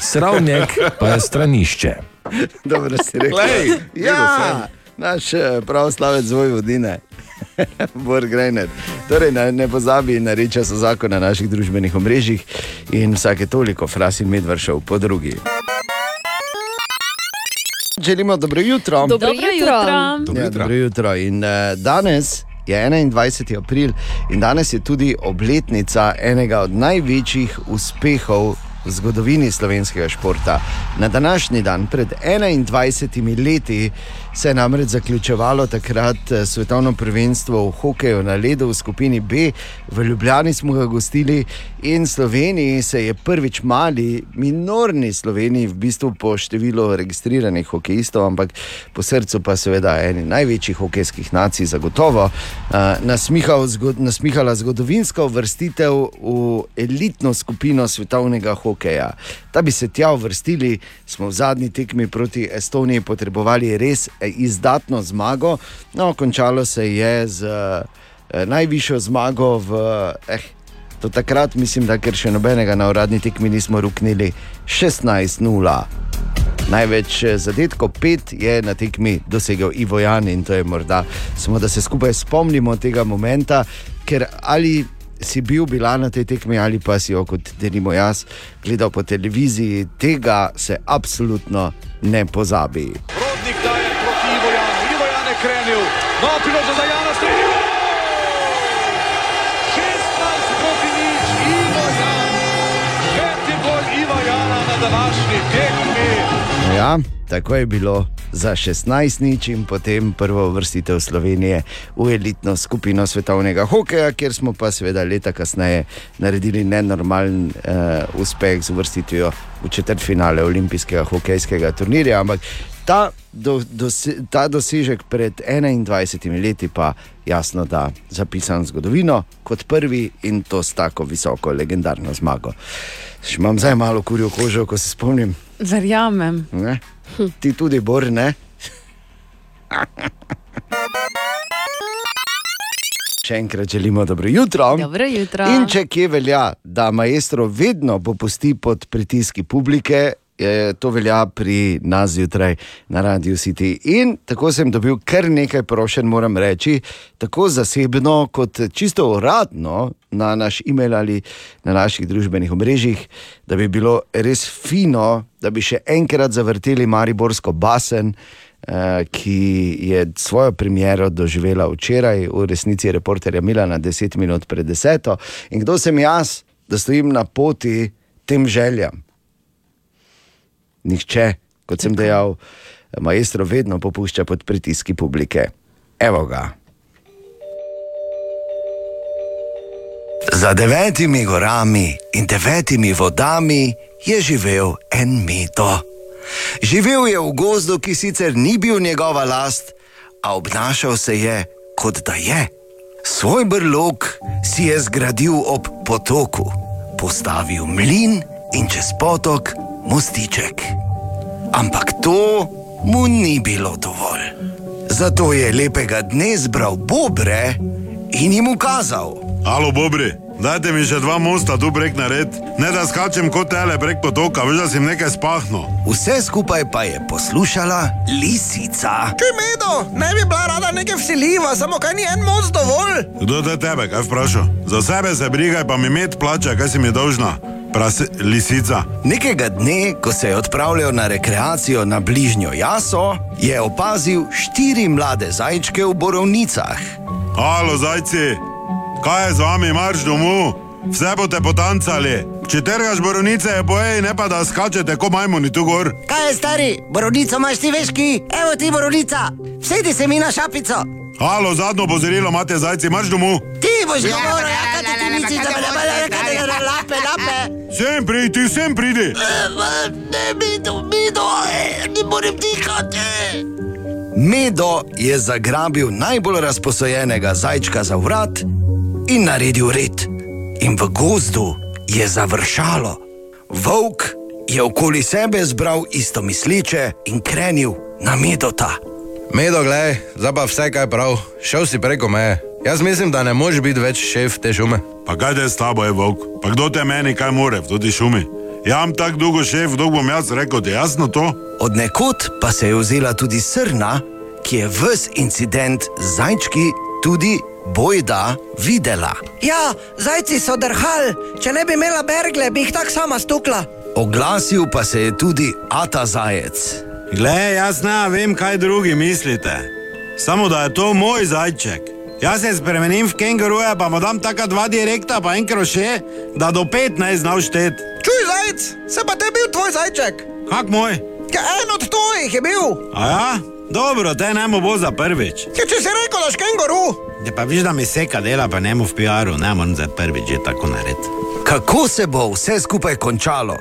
sravnjek pa je stranišče. Dobro si rekel. Glej, ja, naš eh, pravoslavec zvoj vodine. Torej, ne, ne pozabi, nareče so zakon na naših družbenih omrežjih in vsake toliko fras in medvršev po drugi. Želimo dobro jutro. Dobro Dobro jutro. jutro. Dobro jutro. Ja, dobro jutro. In, uh, danes je 21. april in danes je tudi obletnica enega od največjih uspehov v zgodovini slovenskega športa. Na današnji dan, pred 21 leti, se je namreč zaključevalo takrat eh, svetovno prvenstvo v hokeju na ledu v skupini B. V Ljubljani smo ga gostili in Sloveniji se je prvič mali, minorni Sloveniji, v bistvu po številu registriranih hokejistov, ampak po srcu pa seveda eni največjih hokejskih nacij, zagotovo, uh, nasmihal, zgod, nasmihala zgodovinska uvrstitev v elitno skupino svetovnega hokeja. Da bi se tja uvrstili, smo v zadnji tekmi proti Estoniji potrebovali res eh, izdatno zmago. No, končalo se je z eh, najvišjo zmago v. Eh, Do takrat mislim, da ker še nobenega na uradni tekmi nismo ruknili 16-0. Največ eh, zadetkov, pet je na tekmi dosegel Ivo Jan in to je morda samo, da se skupaj spomnimo tega momenta, ker ali si bil bila na tej tekmi ali pa si jo kot denimo jaz gledal po televiziji, tega se absolutno ne pozabi. Rodnik krenil. No, priložnost za Jana streli. 16 proti nič. Ivo Jan. Peti gol Iva Jana na današnji tekmi. Ja, tako je bilo za 16 nič in potem prvo vrstitev Slovenije v elitno skupino svetovnega hokeja, kjer smo pa seveda leta kasneje naredili nenormalen uh, uspeh z uvrstitvijo v četrtfinale olimpijskega hokejskega turnirja. Ampak ta, do, dose, ta dosežek pred 21 leti pa jasno, da zapisan v zgodovino kot prvi in to s tako visoko legendarno zmago. Še imam zdaj malo kurjo kožo, ko se spomnim. Verjamem. Ne? Ti tudi, Bor, ne? Še enkrat želimo dobro jutro. Dobro jutro. In če kje velja, da maestro vedno popusti pod pritiski publike, to velja pri nas zjutraj na Radio City. In tako sem dobil kar nekaj prošen, moram reči, tako zasebno kot čisto uradno na naš e-mail ali na naših družbenih omrežjih, da bi bilo res fino, da bi še enkrat zavrteli Mariborsko basen. eh, Ki je svojo premiero doživela včeraj, v resnici reporterja Milana, 10 minut pred deseto. In kdo sem jaz, da stojim na poti tem željam? Nihče, kot sem dejal, maestro vedno popušča pod pritiski publike. Evo ga. Za devetimi gorami in devetimi vodami je živel en mito. Živel je v gozdu, ki sicer ni bil njegova last, a obnašal se je, kot da je. Svoj brlog si je zgradil ob potoku, postavil mlin in čez potok mostiček. Ampak to mu ni bilo dovolj. Zato je lepega dne zbral bobre in jim ukazal. Alo, Bobri, dajte mi še dva mosta tu prek nared, ne da skačem kot tele prek potoka, veš, da sem nekaj spahno. Vse skupaj pa je poslušala lisica. Čuj, Medo, ne bi bila rada nekaj vsiljiva, samo kaj ni en most dovolj. Kdo te tebe, kaj vprašal? Za sebe se brigaj, pa mi med plače, kaj si mi dolžna. Prase, lisica. Nekega dne, ko se je odpravljal na rekreacijo na bližnjo jaso, je opazil štiri mlade zajčke v borovnicah. Alo, zajci, kaj je z vami, marš domov? Vse boste potancali. Če trgaš borovnice, je bojej, ne pa da skačete, ko majmuni tu gor. Kaj je stari, borovnico imaš ti veški? Evo ti borovnica, sedi se mi na šapico. Alo, zadnjo pozorilo imate, zajci, marš domov. Ti boš govoril, ja, kaj ti misliš, da me ne bo rekel, lape, lape. Sem pridi, sem pridi. Ne, Medo, Medo, ne morem dihati. Medo je zagrabil najbolj razposojenega zajčka za vrat in naredil red. In v gozdu je završalo. Volk je okoli sebe zbral isto misleče in krenil na medota. Medo, gledaj, zdaj pa vse kaj prav, šel si preko meje. Jaz mislim, da ne moreš biti več šef te šume. Pa kaj je s tabo, je volk? Pa kdo te meni kaj more v toti šumi? Ja, imam tako dolgo šef, dolgo bom jaz rekel, ti je jasno to? Od nekod pa se je vzela tudi srna, ki je ves incident z zajčki tudi bojda videla. Ja, zajci so drhali, če ne bi imela bergle, bi jih tako sama stukla. Oglasil pa se je tudi Ata Zajec. Glej, jaz ne vem, kaj drugi mislite. Samo da je to moj zajček. Jaz se spremenim v kenguruja, pa mu dam taka dva direkta, pa en kroše, da do 15 znal štet. Čuj, zajec, se pa te bil tvoj zajček. Kak moj? Ja, en od tvojih je bil. A ja? Dobro, te ne bo za prvič. Ja, če si rekel, daš kenguru. Ja, pa viš, da mi seka dela, pa ne mu v PR-u, ne morem za prvič že tako narediti. Kako se bo vse skupaj končalo?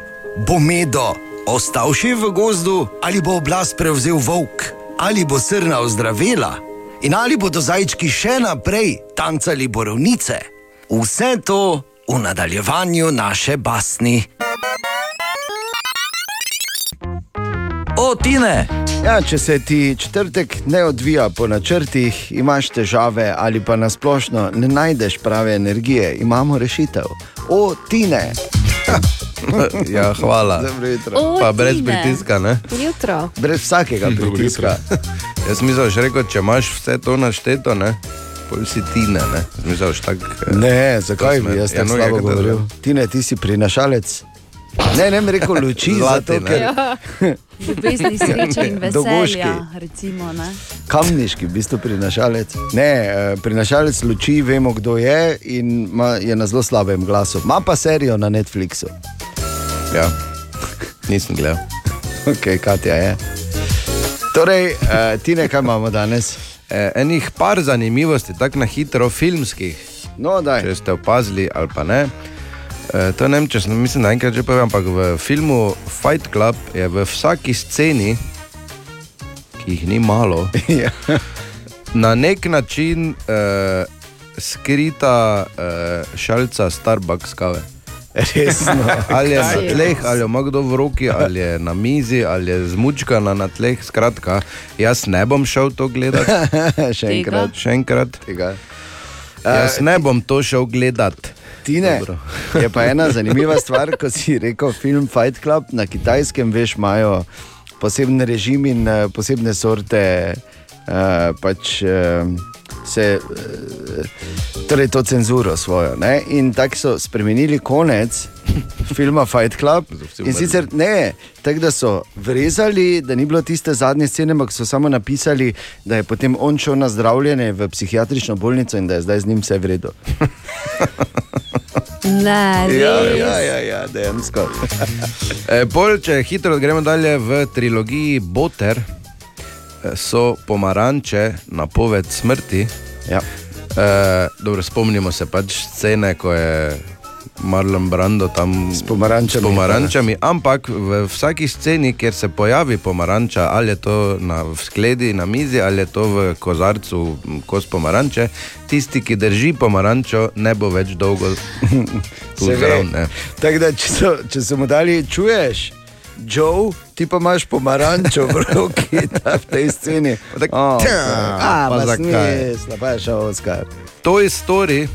Bo medo ostal še v gozdu ali bo oblast prevzel volk? Ali bo srna ozdravila? In ali bodo zajčki še naprej tancali borovnice? Vse to v nadaljevanju naše basni. O, Tine! Ja, če se ti četrtek ne odvija po načrtih, imaš težave ali pa nasplošno ne najdeš prave energije, imamo rešitev. O, Tine! ja, hvala. O, Pa brez Tine. pritiska, ne? Jutro. Brez vsakega pritiska. Jaz mislim, že rekel, če imaš vse to našteto, ne? Pol si ti ne? Zmišljaš tak... eh, Ne, zakaj bi jaz Ja, tako no, slabo govoril? Tine, ti si prinašalec. Ne, ne rekel luči, Zlati, zato ker Ja. Ljubezni, sreče in Dogoški. veselja, recimo. Ne? kamniški, v bistvu prinašalec. Ne, eh, prinašalec luči, vemo kdo je in ima, je na zelo slabem glasu. Ma pa serijo na Netflixu. Ja, nisem gledal. Ok, Katja je. Torej, uh, Tine, kaj imamo danes? E, enih par zanimivosti, tako na hitro filmskih. No, če ste opazili ali pa ne. E, to ne vem, če sem mislim, enkrat že povedal, ampak v filmu Fight Club je v vsaki sceni, ki jih ni malo, Ja. na nek način e, skrita e, šalca Starbucks kave. Resno. ali je na tleh, ali jo ima kdo v roki, ali je na mizi, ali je zmučkana na tleh. Skratka, jaz ne bom šel to gledati. Še enkrat. Še enkrat. Tega. Jaz ne bom to šel gledati. Tine, je pa ena zanimiva stvar, ko si rekel film Fight Club na kitajskem, veš, imajo poseben režim in eh, posebne sorte. Uh, pač uh, se, uh, torej to cenzuro svojo. Ne? In tako so spremenili konec filma Fight Club. In sicer ne, tako da so vrezali, da ni bilo tiste zadnje scene, ampak so samo napisali, da je potem on šel na zdravljenje v psihiatrično bolnico in da je zdaj z njim vse v redu. Ne, Ja, res. ja, ja, ja dejansko. E, pol, če hitro gremo dalje v trilogiji Boter, so pomaranče napoved smrti. Ja. Uh, dobro, spomnimo se pač scene, ko je Marlon Brando tam s pomarančami. S pomarančami ampak v vsaki sceni, kjer se pojavi pomaranča, ali je to na v skledi, na mizi, ali je to v kozarcu, kos pomaranče, tisti, ki drži pomarančo, ne bo več dolgo ne. Tako da, če so, če so mu dali, čuješ, Joe, ti pa imaš pomarančo v roki ta, v tej sceni. Oh, a, pa zakaj? šel Oskar. Toy Story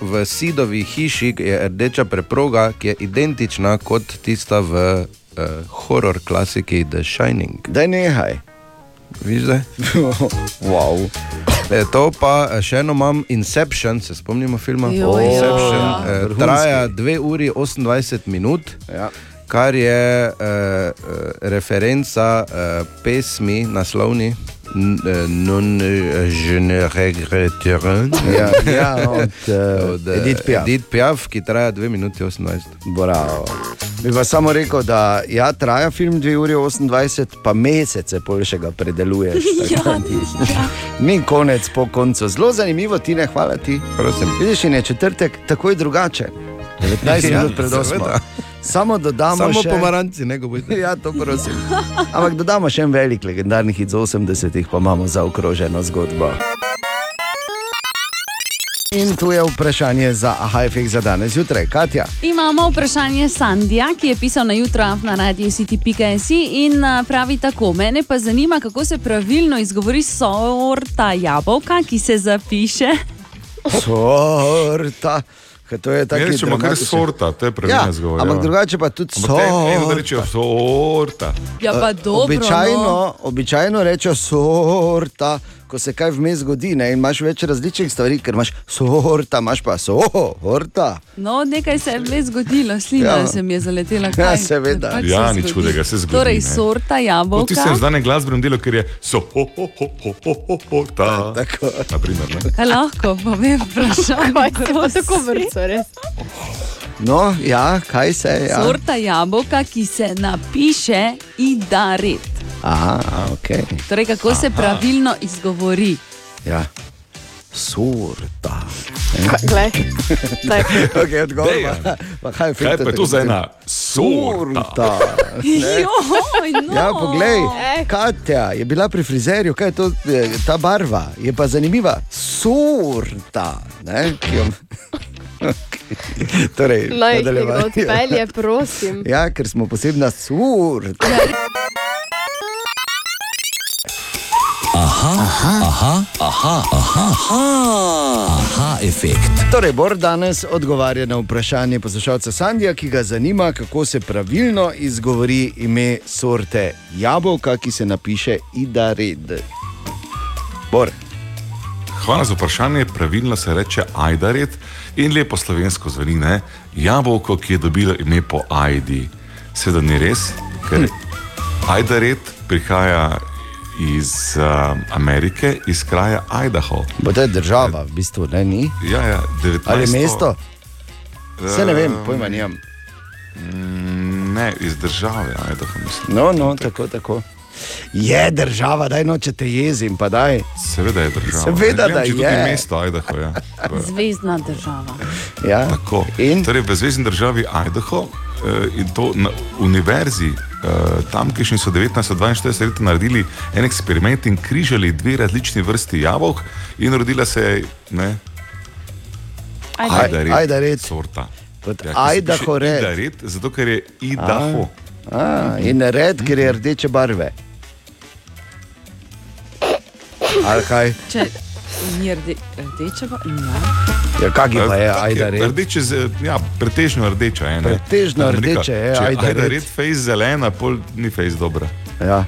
v Sidovi hiši je rdeča preproga, ki je identična kot tista v uh, horror klasiki The Shining. Daj nehaj. Viš zdaj? wow. E, to pa e, še eno imam, Inception, se spomnimo filma. Ja. Inception e, Vrhunski. traja 2 uri 28 minut. Ja. Kar je uh, uh, referenca uh, pesmi, naslovni, eh, Non je ne regretterai. Ja, ja, od, uh, Od, eh, Edith Piaf. Edith Piaf, ki traja 2 minuti 28. Bravo. Bi pa samo rekel, da ja, traja film 2 uri 28, pa mesece pol še ga predeluješ. tako da ni- Ni konec po koncu. Zelo zanimivo, ti ne hvala ti. Prosim. Vidiš, in je četrtek takoj drugače. 19 Ja, minut pred 8. Samo dodamo Samo še... pomaranci, ne govorite. Ja, to prosim. Ampak dodamo še en velik legendarni hit iz 80-ih, pa imamo zaokroženo zgodbo. In tu je vprašanje za AHFX za danes zjutraj, Katja. Imamo vprašanje Sandija, ki je pisal na jutro na radiju city.si in pravi tako: Mene pa zanima, kako se pravilno izgovori sorta jabolka, ki se zapiše. Sorta. Ker to je tako. Mi rečemo kar sorta, to je pravilno ja, izgovor, Ampak ja. drugače pa tudi Ampak te eno, da sorta. rečejo sorta. Ja, pa Eh, dobro. Običajno, No. običajno rečejo sorta, ko se kaj vmes zgodi ne, in imaš več različnih stvari, ker imaš sorta, imaš pa sorta. No, nekaj se je vmes zgodilo, slina Ja. ja. se mi je zaletela. Ja, Kaj? seveda. Pač Ja, se nič hudega, se zgodi, Torej, ne. sorta jabolka. tistem znanem glasbenem delu, ker je so ho, ho, ho, ho, ho, ho, ho, ta. Tako. Naprimer, ne? Kaj lahko povem, vprašanje. Kaj se pa tako vrca, res? No, ja, kaj se je? Ja. Sorta jabolka, ki se napiše idarit. Aha, ok. Torej, kako se Aha. pravilno izgovori. Ja. Sorta. Glej, okay, odgovor. Dejan. pa- Pa kaj, Kaj pa je to za ena sorta? sorta? Joj, no. Ja, poglej, Katja je bila pri frizerju, kaj je to, ta barva, je pa zanimiva. Sorta. Ne, torej, naj odpelje, prosim. Ja, ker smo posebna surta. Aha, aha, aha, aha, aha, aha, aha efekt. Torej, Bor danes odgovarja na vprašanje poslušalca Sandija, ki ga zanima, kako se pravilno izgovori ime sorte jabolka, ki se napiše Ida Red. Bor. Hvala za vprašanje. Pravilno se reče ajdaret in lepo slovensko zveni ne? jabolko, ki je dobilo ime po Ajdi. Seveda ni res, ker ajdaret prihaja iz uh, Amerike, iz kraja Idaho. Bo to je država, v bistvu, ne ni? Ja, ja, 19. Ali mesto? Vse ne vem, Eh, pojma nimam. mm, Ne, iz države Idaho mislim. No, no, tako, tako. Je država, daj noče te jezim, pa daj. Seveda je država. Seveda, Ne vem, da če tudi je. mesto Idaho. Ja. Zvezdna država. Ja. Tako. Torej, v zvezdni državi Idaho in to na univerzi, eh, tam, ki so 1942 leta naredili en eksperiment in križali dve različni vrsti jabolk, in rodila se je ne, Ajdaret. Ajdaret Ajdaret. sorta. Kot Ja, ki se Idaho piše red. Zato ker je Idaho. A, in red, ker je rdeče barve. Ali kaj? Če ni rde, rdeča, pa ja. Ja, kaki pa je Ajda red? Rdeče, ja, pretežno rdeča je. ne. Pretežno rekel, rdeča je, Ajda Ajda red. red, fejs zelena, pol ni fejs dobra. Ja.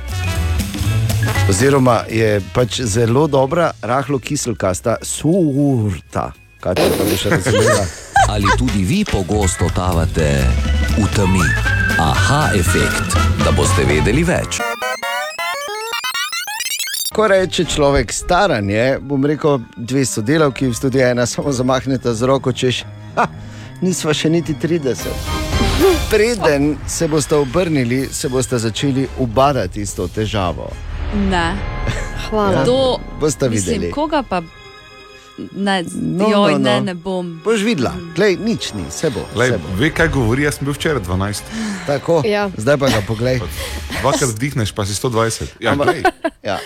Oziroma je pač zelo dobra, rahlo kiselkasta, surta. Kaj ti pa boš razumela? Ali tudi vi pogosto totavate v temi? Aha efekt, da boste vedeli več. Ko reče človek staranje, bom rekel, dve sodelavki v studiu ena samo zamahneta z roko, češ, ha, nisva še niti 30. Preden se boste obrnili, se boste začeli ubadati s to težavo. Ne. Hvala. To, Boste mislim, videli. koga pa Ne, No, joj, no, no. ne, ne bom. Boš videla, Glej, nič ni, vse bo. Lej, vse bo. ve, kaj govori, jaz sem bil včeraj 12. Tako, Ja. zdaj pa ga poglej. Dvakrat vdihneš, pa si 120. Ja, glej. Ja.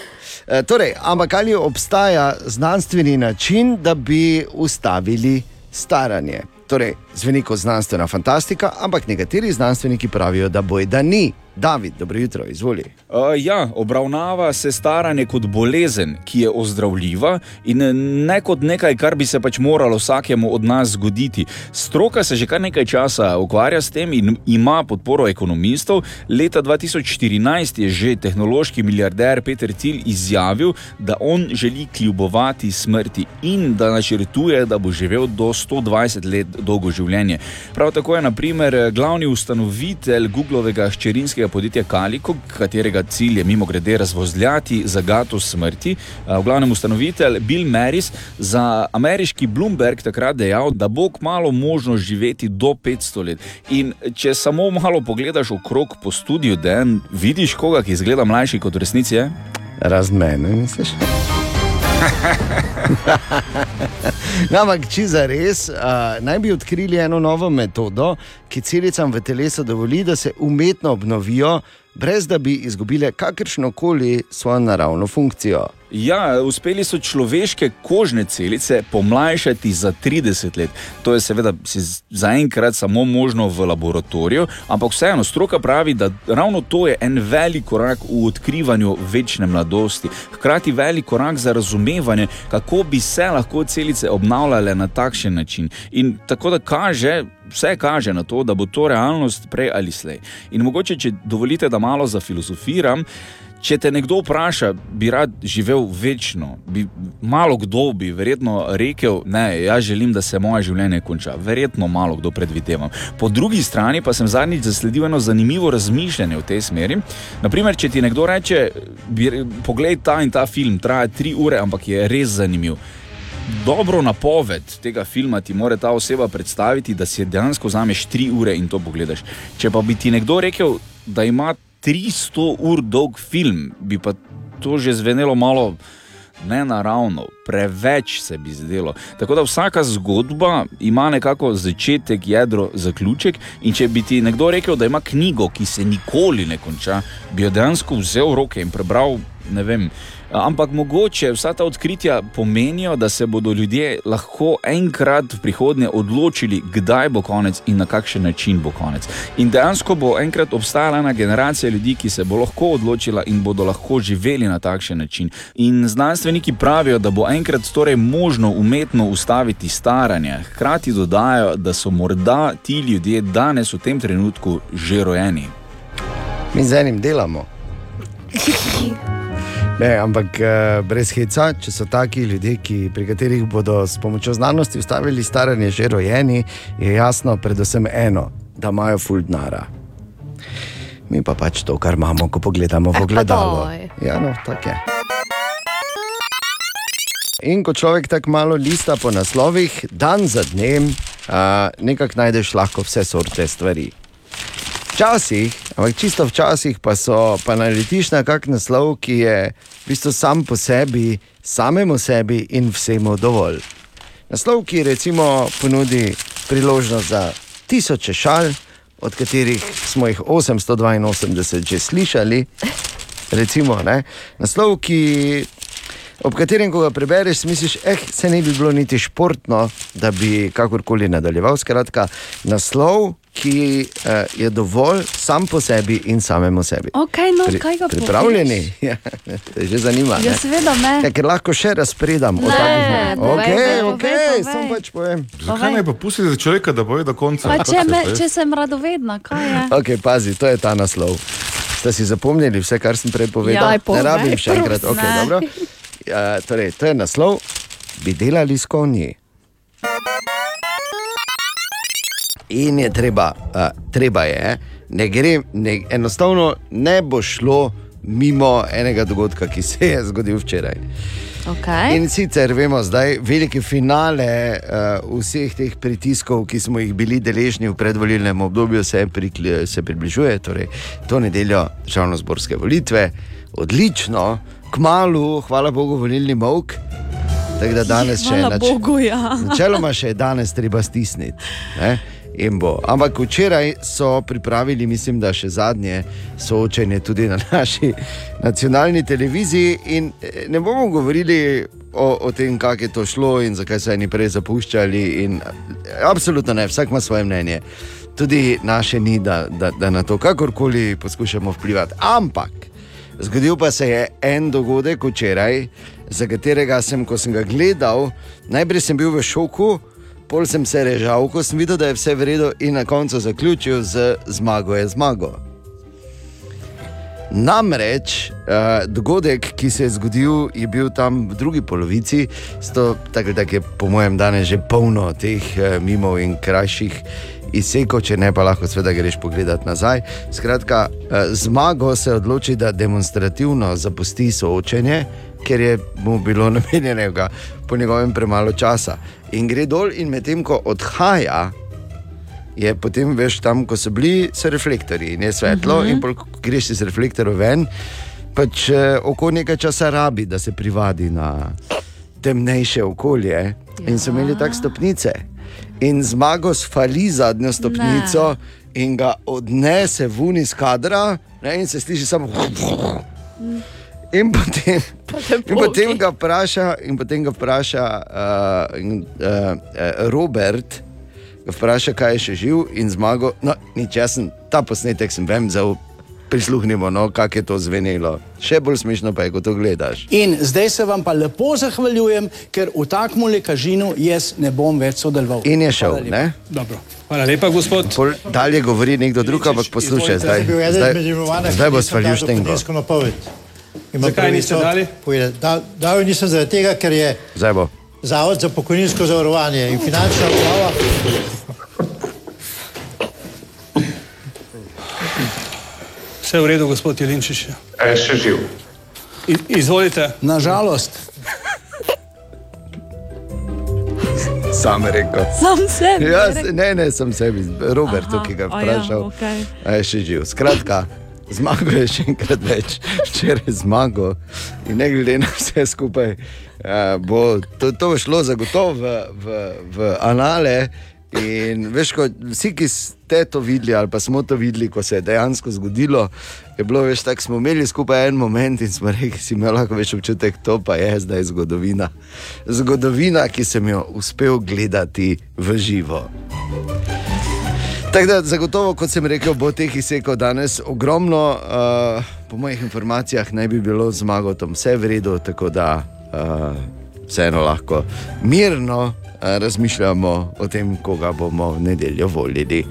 E, Torej, ampak ali obstaja znanstveni način, da bi ustavili staranje? Torej, zveni kot znanstvena fantastika, ampak nekateri znanstveniki pravijo, da boj da ni. David, dobro jutro, izvoli. Uh, ja, obravnava se staranje kot bolezen, ki je ozdravljiva in eh, ne kot nekaj, kar bi se pač moralo vsakemu od nas zgoditi. Stroka se že kar nekaj časa ukvarja s tem in ima podporo ekonomistov. Leta 2014 je že tehnološki milijarder Peter Thiel izjavil, da on želi kljubovati smrti in da načrtuje, da bo živel do 120 let dolgo življenje. Prav tako je naprimer glavni ustanovitelj Googlovega hčerinskega podjetja Kaliko, katerega cilj je mimo grede razvozljati zagato smrti. V glavnem ustanovitelj Bill Maris za ameriški Bloomberg takrat dejal, da bo kmalo možno živeti do 500 let. In če samo malo pogledaš okrog po studiu, da vidiš koga, ki izgleda mlajši kot v resnici je. Razen mene, misliš? no, ampak, če za res, uh, naj bi odkrili eno novo metodo, ki celicam v telesu dovoli, da se umetno obnovijo, brez da bi izgubile kakršno koli svojo naravno funkcijo. Ja, uspeli so človeške kožne celice pomlajšati za 30 let. To je seveda zaenkrat samo možno v laboratoriju, ampak vseeno stroka pravi, da ravno to je en velik korak v odkrivanju večne mladosti. Hkrati velik korak za razumevanje, kako bi se lahko celice obnavljale na takšen način. In tako da kaže. Vse kaže na to, da bo to realnost prej ali slej. In mogoče, če dovolite, da malo zafilozofiram, Če te nekdo vpraša, bi rad živel večno, bi, malo kdo bi verjetno rekel, ne, jaz želim, da se moje življenje konča. Verjetno malo kdo predvidevam. Po drugi strani pa sem zadnjič zasledil eno zanimivo razmišljanje v tej smeri. Naprimer, če ti nekdo reče, bi, poglej ta in ta film, traja tri ure, ampak je res zanimiv. Dobro napoved tega filma ti mora ta oseba predstaviti, da si dejansko vzameš tri ure in to pogledaš. Če pa bi ti nekdo rekel, da ima 300 ur dolg film, bi pa to že zvenelo malo nenaravno, preveč se bi zdelo. Tako da vsaka zgodba ima nekako začetek, jedro, zaključek. In če bi ti nekdo rekel, da ima knjigo, ki se nikoli ne konča, bi jo dejansko vzel v roke in prebral. Ne vem. Ampak mogoče vsa ta odkritja pomenijo, da se bodo ljudje lahko enkrat v prihodnje odločili, kdaj bo konec in na kakšen način bo konec. In dejansko bo enkrat obstajala ena generacija ljudi, ki se bo lahko odločila in bodo lahko živeli na takšen način. In znanstveniki pravijo, da bo enkrat torej možno umetno ustaviti staranje. Hkrati dodajo, da so morda ti ljudje danes v tem trenutku že rojeni. Mi z enim delamo. Ne, ampak eh, brez heca, če so taki ljudje, ki, pri katerih bodo s pomočjo znanosti ustavili staranje že rojeni, je jasno predvsem eno, da imajo fuldnara. Mi pa pač to, kar imamo, ko pogledamo v gledalo. daj. Ja, no, tako je. In ko človek tako malo lista po naslovih, dan za dnem, uh, nekako najdeš lahko vse sorte stvari. Včasih, ampak čisto včasih pa so pa naletiš na kak naslov, ki je v bistvu sam po sebi, samemu sebi in vsemu dovolj. Naslov, ki recimo ponudi priložnost za tisoče šal, od katerih smo jih 882 že slišali. Recimo, naslov, ki, ob katerem, ko ga prebereš, misliš, eh, se ne bi bilo niti športno, da bi kakorkoli nadaljeval. Skratka, naslov, ki eh, je dovolj sam po sebi in samemu sebi. Okay, no, kaj ga Pripravljeni? Ja, te že zanima. Ja, ne? seveda me. Ja, ker lahko še razpredam. o Ne, povej, Okej, povej, okej, povej. samo pač povem. Zakaj ne pa pustiti za človeka, da boje do konca? Pa če, me, če sem radovedna, kaj je? Okay, pazi, to je ta naslov. Ste si zapomnili vse, kar sem prej povedal? Povej, ne rabim še enkrat. Okay, dobro. ja, torej, to je naslov, bi delali s konji. In je treba, uh, treba je, ne gre, ne, enostavno ne bo šlo mimo enega dogodka, ki se je zgodil včeraj. Okay. In sicer vemo zdaj velike finale uh, vseh teh pritiskov, ki smo jih bili deležni v predvolilnem obdobju, se, prikli, se približuje. Torej, to nedeljo državno-zborske volitve, odlično, kmalu, hvala Bogu, volilni mok. Tako da danes še Hvala Bogu, ja. Načeloma še je danes treba stisniti. Ne? In bo. Ampak včeraj so pripravili, mislim, da še zadnje soočenje tudi na naši nacionalni televiziji. In eh, ne bomo govorili o, o tem, kako je to šlo in zakaj so eni prej zapuščali. In, eh, absolutno ne, vsak ima svoje mnenje. Tudi naše ni, da, da, da na to kakorkoli poskušamo vplivati. Ampak zgodil pa se je en dogodek včeraj, za katerega sem, ko sem ga gledal, najprej sem bil v šoku. Pol sem se režal, ko sem videl, da je vse v redu, in na koncu zaključil z zmago je zmago. Namreč uh, dogodek, ki se je zgodil, je bil tam v drugi polovici, tako da je po mojem danes že polno teh uh, mimov in krajših izsekov, če ne pa lahko sveda greš pogledat nazaj. Skratka, uh, zmago se odloči, da demonstrativno zapusti soočenje, ker je mu bilo namenjenega po njegovem premalo časa. In gre dol, in medtem ko odhaja, je potem veš tam, ko so bili, so reflektorji in je svetlo, uh Mhm. -huh. in pol, ko greš iz reflektorjev ven, pač eh, oko nekaj časa rabi, da se privadi na temnejše okolje. In so imeli tako stopnice. In zmago sfali zadnjo stopnico ne. in ga odnese ven iz kadra, ne, in se sliši samo. In potem, in potem ga vpraša, in potem ga vpraša uh, in, uh, Robert, ga vpraša, kaj je še živ in zmago. No, nič, jaz sem ta posnetek sem vem, zelo prisluhnimo, no, kako je to zvenelo. Še bolj smešno pa je, ko to gledaš. In zdaj se vam pa lepo zahvaljujem, ker v takmu lekažinu jaz ne bom več sodeloval. In je šel, Hvala lepa. ne? Dobro. Hvala lepa, gospod. Pol, dalje govori nekdo drug, ampak poslušaj, zdaj, eden zdaj, izmed imenovanih, zdaj bo ki nisem svalil dal štengo. dohodninsko napoved. Imam Zakaj niste pravico dali? povedati. Dal, dal jo nisem zaradi tega, ker je Zdaj bo. Zavod za pokojninsko zavarovanje in finančna uprava. Vse v redu, gospod Jelinčič. E, še živ. Izvolite. Nažalost. Sam rekel. Sam sebi, Jaz, ne, ne, sem sebi, Robert, Aha, ki ga ja, vprašal. okej. A je še živ. Skratka, zmago je še enkrat več, včeraj zmago. In ne glede na vse skupaj, bo to, to šlo zagotovo v, v, v anale. In veš, ko, vsi, ki ste to videli, ali pa smo to videli, ko se je dejansko zgodilo, je bilo več tako, smo imeli skupaj en moment in smo rekli, si imel lahko več občutek, to pa je zdaj zgodovina. Zgodovina, ki sem jo uspel gledati v živo. Tako da, zagotovo, kot sem rekel, bo teh izsekov danes ogromno. Uh, po mojih informacijah naj bi bilo z zmagotom vse v redu, tako da uh, vseeno lahko mirno uh, razmišljamo o tem, koga bomo v nedeljo volili.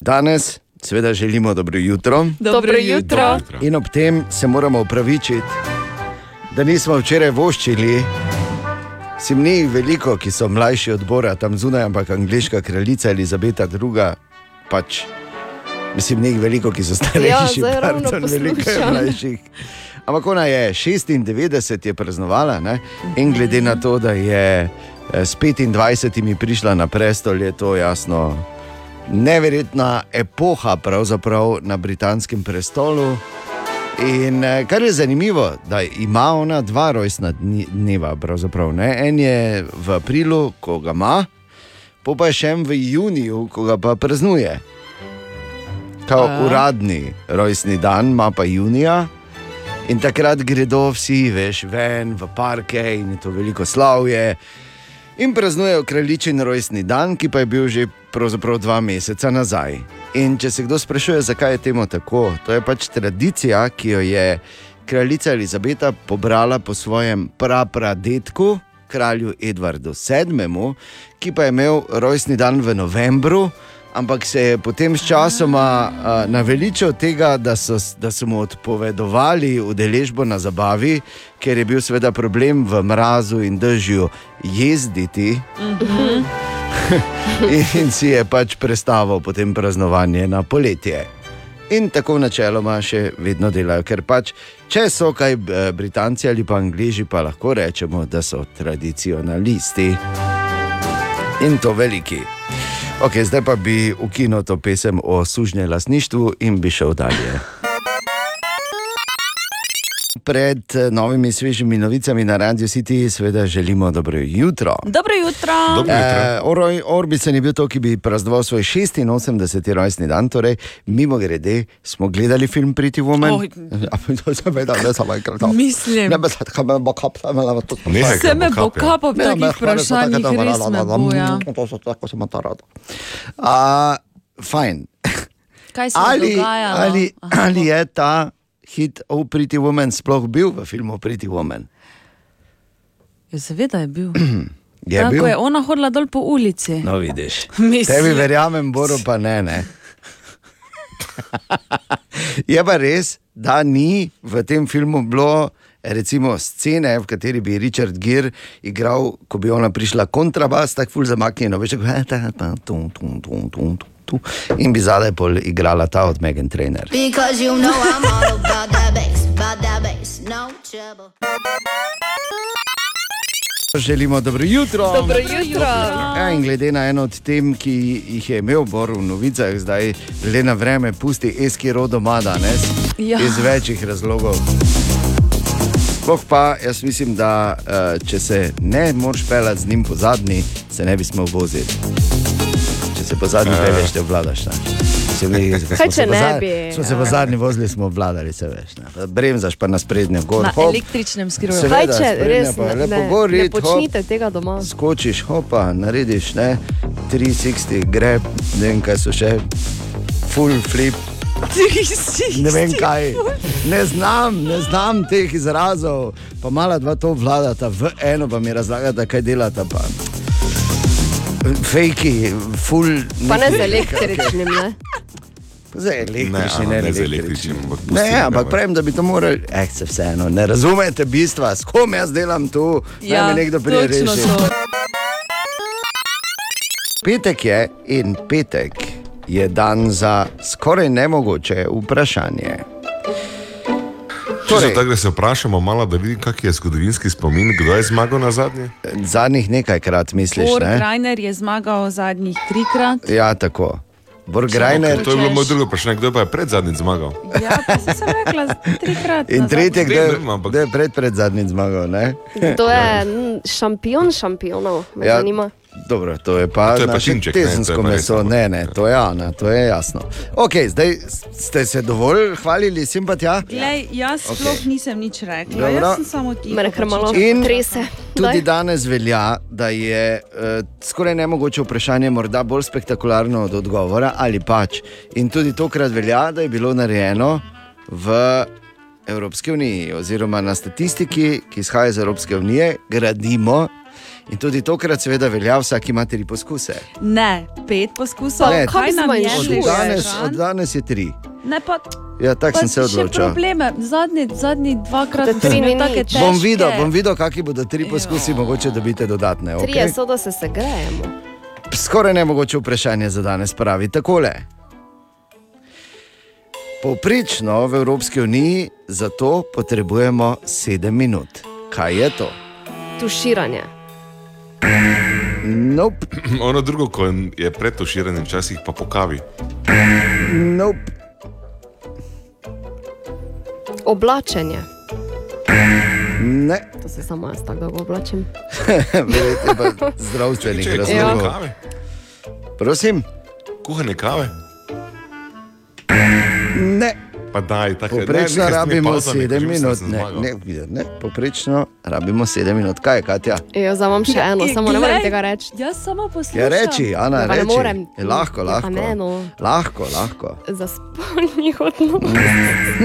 Danes, seveda, želimo dobro jutro. Dobro jutro. In ob tem se moramo upravičiti, da nismo včeraj voščili. Sim ni veliko, ki so mlajši od Bora tam zunaj, ampak angliška kraljica Elizabeta II. Pač, mislim, ni jih veliko, ki so starejši, ravno pardon, veliko je mlajših. Ampak ona je 96 je praznovala ne? in glede na to, da je eh, s 25 prišla na prestol, je to jasno neverjetna epoha na britanskem prestolu. In eh, kar je zanimivo, da ima ona dva rojstna dneva. pravzaprav, ne. En je v aprilu, ko ga ima, pa pa je še en v juniju, ko ga pa praznuje. Kao uradni rojstni dan ima pa junija. In takrat gredo vsi, veš, ven v parke in je to veliko slavje. In praznujejo kraljičin rojstni dan, ki pa je bil že pravzaprav dva meseca nazaj. In če se kdo sprašuje, zakaj je temu tako, to je pač tradicija, ki jo je kraljica Elizabeta pobrala po svojem prapradetku, kralju Edvardu VII., ki pa je imel rojstni dan v novembru. Ampak se je potem s časoma uh, naveličal tega, da so, da so mu odpovedovali udeležbo na zabavi, ker je bil seveda problem v mrazu in dežju jezditi. in si je pač predstavil potem praznovanje na poletje. In tako načeloma še vedno delajo, ker pač, če so kaj Britanci ali pa Angliži, pa lahko rečemo, da so tradicionalisti in to veliki. Ok, zdaj pa bi ukinil to pesem o sužnje lasništvu in bi šel dalje. Pred eh, novimi svežimi novicami na Radio City, seveda želimo dobro jutro. Dobro jutro. Eh, Oro- Orbicen je bil to, ki bi praznoval svoj 86. rojstni dan, torej mimo grede smo gledali film Pretty Woman. Oj. Ja, to sem vedel, ne samo enkrat. Mislim. Ne, tako me bo kap, ne, ne, to Nehaj, Se me bo kapal v takih vprašanjih, res me bo, ja. To so tako, sem to rad. A, Fajn. Kaj se Ali, je dogajalo? ali, ali je ta hit O Pretty Woman sploh bil v filmu Pretty Woman? Ja, seveda je bil. Je Tako bil? je ona hodila dol po ulici. No, vidiš. Tebi verjamem, Boru pa ne. ne. je pa res, da ni v tem filmu bilo. Recimo scene, v kateri bi Richard Gere igral, ko bi ona prišla kontrabas, tako ful zamaknjeno, veš, tako, "Eh, ta, ta, tum, tum, tum, tum, tum, tum." in bi zadaj pol igrala ta od Megan Trainer. Because you know I'm all about that bass, bass, no. Želimo dobro jutro. Dobro jutro. Ja, in glede na eno od tem, ki jih je imel Bor v novicah, zdaj le na vreme pusti Eskiro doma danes. Ja. Iz večjih razlogov. Sploh pa jaz mislim, da eh, če se ne moreš pelati z njim po zadnji, se ne bi smel voziti. Se po zadnji Ja. peleš, te obvladaš. Ne? Se mi- Kaj, če ne zad- bi? Smo se po Ja. zadnji vozili, smo obvladali, se veš. Ne? Bremzaš pa na sprednjo gor. Na hop, električnem. Seveda, Kaj če res pa ne, ne, gor ne rit, hop. počnite tega doma? skočiš, hopa, narediš ne, 360, greb, ne vem kaj so še, full flip. Ne vem kaj, ne znam, ne znam teh izrazov, pa mala dva to vladata v eno, pa mi razlagata, kaj delata. Pa. Fejki, full. Pa ne z električnim, ne? Električnim, Ne, ne, ne z električnim. ampak Ne, ampak pravim, da bi to morali, eh, se vseeno, ne razumete bistva, s kom jaz delam tu, ja, Ja, da mi nekdo to. Petek je in petek je dan za skoraj nemogoče vprašanje. Torej, tako, da se vprašamo malo, da vidim, kak je zgodovinski spomin, kdo je zmagal na zadnje. Zadnjih nekajkrat misliš, Bor ne? Je zmagal zadnjih trikrat. Ja, tako. Borgrajner. To je bilo moje drugo vprašanje, kdo pa je pred zadnjim zmagal. Ja, pa sem se rekla trikrat. In tretje, kdo je, kdo je pred, pred zadnjim zmagal, ne? To je mm, šampion šampionov, me Ja, zanima. Dobro, to je pa, To je pa naše Šimček, ne, to je tezensko pa meso. Ne, ne, to je Ana, to je jasno. Ok, zdaj ste se dovolj hvalili, simpatija? Glej, jaz Ok. sploh nisem nič rekla. Dobro. Jaz sem samo tiho. Mene kar malo trese. Tudi danes velja, da je uh, skoraj nemogoče vprašanje morda bolj spektakularno od odgovora ali pač. In tudi tokrat velja, da je bilo narejeno v Evropski uniji, oziroma na statistiki, ki izhaja iz Evropske unije, gradimo. In tudi tokrat, seveda, velja, vsak ima tri poskuse. Ne, pet poskusov. Ne, kaj nam je od danes, od danes je tri. Ne, pa, Ja, tako sem se odločil. probleme. Zadnji, zadnji dvakrat Da tri težke. Bom videl, bom videl, kakšni bodo tri poskusi, mogoče dobite dodatne. Trije Okay? so, da se segrejemo. Skoraj nemogoče vprašanje za danes pravi takole. Povprečno v Evropski uniji za to potrebujemo 7 minut. Kaj je to? Tuširanje. Nope. ono drugo, ko je pred tuširanjem, včasih pa po kavi. Nope. Oblačenje. Ne. To se samo jaz tako dolgo oblačim. Verjete pa zdravstvenih razlogov. Prosim? Kuhanje kave? Ne. Pa daj, tako je. Poprečno Ne, rabimo pavzami, 7 ko že mislim, da minut. Ne, ne, ne, ne, poprečno rabimo 7 minut. Kaj je, Katja? Jo, zdaj imam še eno, Ja, samo ne morem tega reči. Jaz samo poslušam. Ja, reči, Ana, ne reči. morem. Je lahko, Ja, lahko. ne, no. Lahko, lahko. Za spolnih odnosov.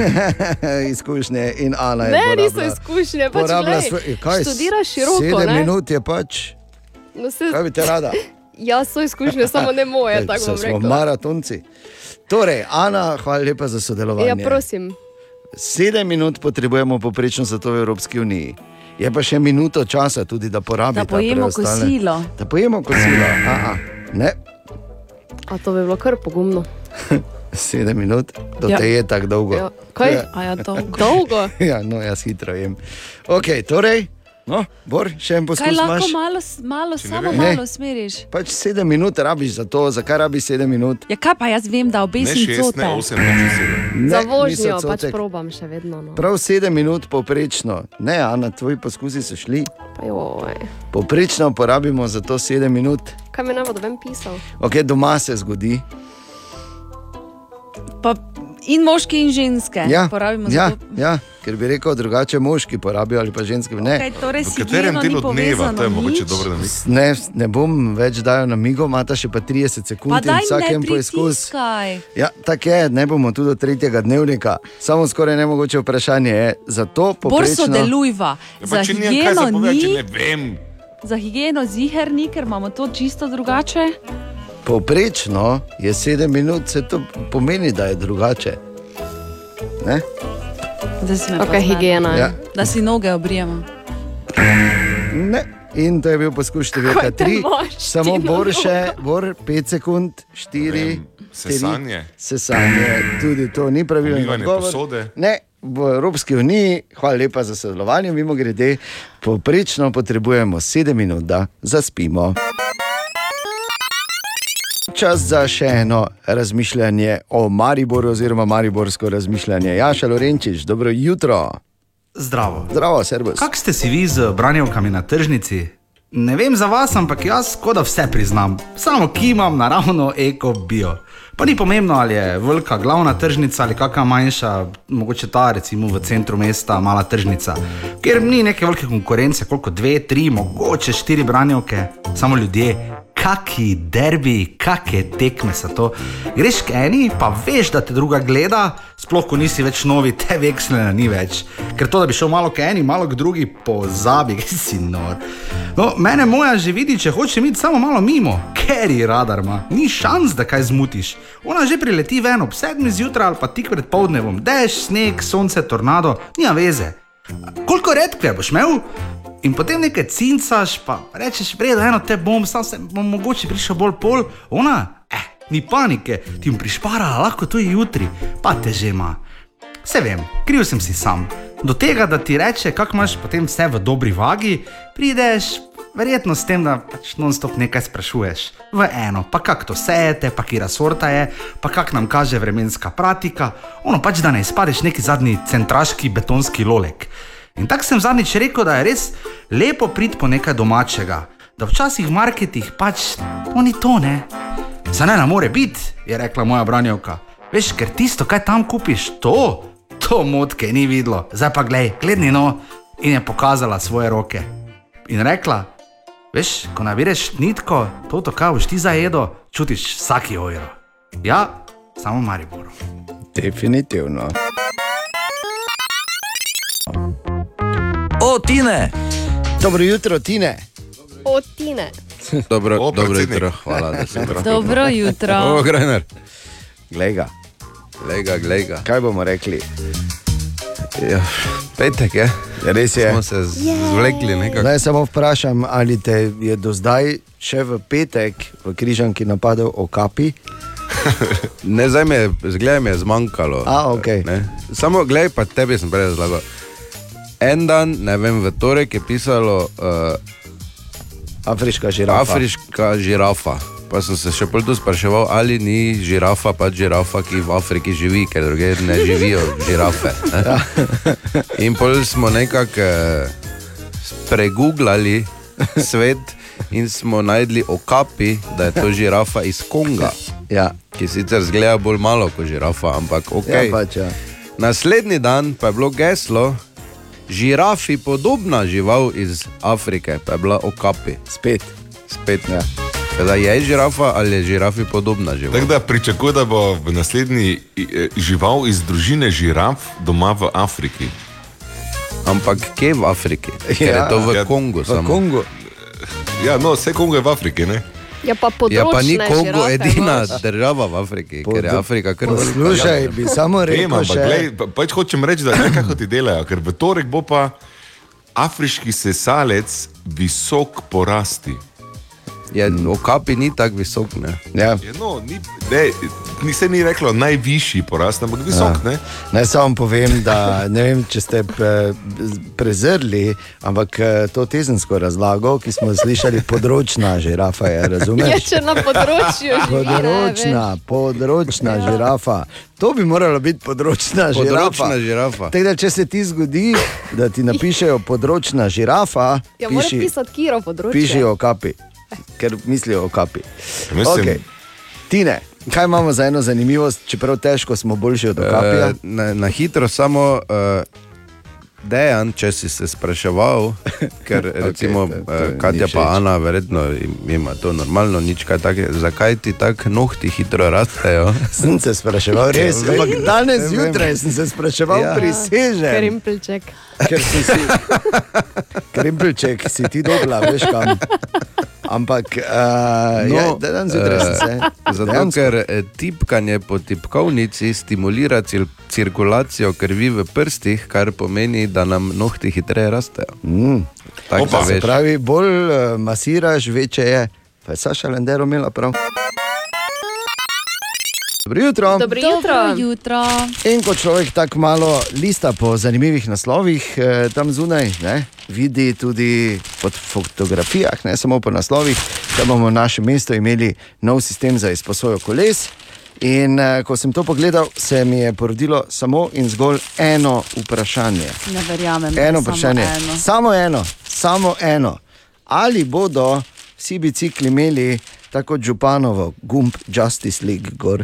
Izkušnje in Ana je. Ne, porabila- niso izkušnje, pač porabila svoj- kaj, študiraš široko, 7 ne? minut je pač. No, se, Kaj bi te rada? Jaz so izkušnje, samo ne moje, tako bom smo maratonci. Torej, Ana, hvala lepa za sodelovanje. Ja, prosim. Sedem minut potrebujemo poprečno za to v Evropski uniji. Je pa še minuto časa, tudi da porabimo. Da pojemo kosilo. Da pojemo kosilo. Aha, ne, A to bi bilo kar pogumno. sedem minut, do Ja. te je tako dolgo. Ja. Kaj? Ja. A ja, dolgo. dolgo? Ja, no, jaz hitro jem. Ok, torej, No, Bor, še en Kaj poskus lahko imaš? malo, malo samo Ne. malo smeriš? Pač sedem minut rabiš za to, zakaj rabiš sedem minut? Ja, kaj pa jaz vem, da obesim cote. Ne, Za niso vožnjo pač cotek. probam še vedno. No. Prav sedem minut poprečno. Ne, Ana, tvoji poskusi so šli. Pa joj. Poprečno porabimo za to sedem minut. Kaj mi ne bo doben pisal? Ok, doma se zgodi. Pa in moški, in ženske. Ja, Porabimo ja, ja, ker bi rekel drugače moški porabijo ali pa ženske. Ne. Kaj, torej V katerem ni delu dneva, to je mogoče dobro, mi Ne, ne bom več dajal na migo, imata še pa 30 sekund Pa in vsakem ne poizkus. Ja, tako je, ne bomo tudi do tretjega dnevnika. Samo skoraj nemogoče vprašanje je, zato Bor poprečno... sodelujva. Ja, Za pa če nimam kaj za povedati, ni, ne vem. za higieno ziher ni, ker imamo to čisto drugače. Poprečno je 7 minut, se to pomeni, da je drugače. Ne? Zdaj si me Ok, poznate. higiena, ja. Da si noge obrijemo. Ne. In to je bil poskus številka Kaj te 3. moš, Samo bor še, bor 5 sekund, 4. sesanje. Sesanje, tudi to ni pravilno. Umivanje posode. Ne, v Evropski uniji, hvala lepa za sodelovanje, mimo grede, poprečno potrebujemo 7 minut, da zaspimo. Čas za še eno razmišljanje o Mariboru, oziroma Mariborsko razmišljanje. Jaša Lorenčič, dobro jutro. Zdravo. Zdravo, servus. Kako ste si vi z branjevkami na tržnici? Ne vem za vas, ampak jaz skoraj da vse priznam. Samo kimam naravno eko bio. Pa ni pomembno, ali je velika glavna tržnica ali kakšna manjša, mogoče ta recimo v centru mesta, mala tržnica, kjer ni neke velike konkurence, koliko dve, tri, mogoče štiri branjevke, samo ljudje. Kaki derbi, kakšne tekme so to. Greš k eni, pa veš, da te druga gleda, sploh ko nisi več novi, te veksle ni več. Ker to, da bi šel malo k eni, malo k drugi, pozabi, ki si nor. No, mene moja že vidi, če hoče iti samo malo mimo, ker je radar ima, ni šans, da kaj zmutiš. Ona že prileti ven ob sedmi zjutraj ali pa tik pred povdnevom, dež, sneg, sonce, tornado, nima veze. Koliko redkve boš imel? In potem nekaj cincaš, pa rečeš, vredo, eno te bom, sam se bom mogoče prišel bolj pol, ona, eh, ni panike, ti bom prišparala, lahko to je jutri, pa te že ima. Vse vem, kriv sem si sam. Do tega, da ti reče, kako imaš potem vse v dobri vagi, prideš verjetno s tem, da pač non-stop nekaj sprašuješ. V eno, pa kako to sejete, pa kira sorta je, pa kak nam kaže vremenska pratika, ono pač da ne izpadeš neki zadnji centraški betonski lolek. In tako sem zadnjič rekel, da je res lepo priti po nekaj domačega, da včasih v marketih pač to ni to, ne. Za ne, ne more biti, je rekla moja branjevka. Veš, ker tisto, kaj tam kupiš, to, to motke ni videlo, zdaj pa glej, gledni no, in je pokazala svoje roke. In rekla, veš, ko nabireš nitko, to, to kaj boš ti zajedo, čutiš vsaki ojro. Ja, samo Maribor. Definitivno. O, Tine! Dobro jutro, Tine. Otine. Dobro, O, dobro jutro, hvala, da si prav. Dobro jutro. O, Grener. Glej ga. Glej ga, glej ga. Kaj bomo rekli? Ja, petek je. Res je. Smo se zvlekli nekako. Naj samo vprašam, ali te je do zdaj še v petek v Križanki napadel okapi? Ne, zdaj zgleda mi je zmanjkalo. A, ok. Ne. Samo, gledaj, pa tebi sem prej razlagal. En dan, ne vem, v torek je pisalo uh, Afriška žirafa. Afriška žirafa. Pa sem se še tu spraševal, ali ni žirafa, pa žirafa, ki v Afriki živi, ker druge ne živijo žirafe. Ne? In pol smo nekako eh, pregooglali svet in smo najdli okapi, da je to žirafa iz Konga. Ja. Ki sicer zgleda bolj malo kot žirafa, ampak ok. Ja, pač, ja. Naslednji dan pa je bilo geslo, žirafi podobna žival iz Afrike, pa je bila okapi. Spet. Spet. Ja. Da je žirafa ali je žirafi podobna žival. Tako da pričakuje, da bo naslednji eh, žival iz družine žiraf doma v Afriki. Ampak kje v Afriki? Ker je to v Kongu. V samo. Kongu. Ja, no, vse Kongo je v Afriki, ne? Ja, pa področne Ja, pa ni Kongo edina imaš. država v Afriki, ker je Pod- Afrika kar velika. Poslušaj, bi samo Vem, rekel ampak še. glej, pa, pač hočem reči, da nekako ti delajo, ker v torek bo pa afriški sesalec visok porasti. Je, okapi ni tako visok. Ne? Ja. Je, no, ni, ne, ni se ni reklo najvišji porast, ampak visok. Ja. Ne? Naj samo povem, da ne vem, če ste eh, prezrli, ampak eh, to tezensko razlago, ki smo slišali, področna žirafa je, Je razumeš? še na področju Področna, področna Ja. žirafa. To bi moralo biti področna žirafa. Področna žirafa. Tako da, če se ti zgodi, da ti napišejo področna žirafa, Ja, piši, pisati kiro področje. piši o kapi, ker mislijo o kapi. Mislim- Okay. Tine, kaj imamo za eno zanimivost, čeprav težko smo boljši od? Eh, na, na hitro samo. Uh, Dejan, če si se spraševal, ker recimo to- to okay, ni Katja pa Ana, verjetno im- ima to normalno, nič kaj takega, zakaj ti tako nohti hitro rastejo? Sem se spraševal, res, ampak danes zjutraj sem se spraševal, Ja. ja. prisežem. Krimpelček. Ker si si, krimpelček, si ti dobla, veš kam. Ampak, uh, no, ja, dan zjutraj sem se. Zato, dejansko- ker eh, tipkanje po tipkovnici stimulira cir cirkulacijo krvi v prstih, kar pomeni, da nam nohti hitreje rastejo. Mm. Tako da se pravi, bolj uh, masiraš, večje je. Pa je Saša Lendero imela prav. Dobro jutro. Dobro jutro. Dobro jutro. In ko človek tako malo lista po zanimivih naslovih, eh, tam zunaj ne, vidi tudi po fotografijah, ne samo po naslovih, da bomo v našem mestu imeli nov sistem za izposojo koles. In eh, ko sem to pogledal, se mi je porodilo samo in zgolj eno vprašanje. Ne verjamem. Eno samo vprašanje. eno. Samo eno, samo eno. Ali bodo vsi bicikli imeli tako kot Županovo, gumb Justice League gor?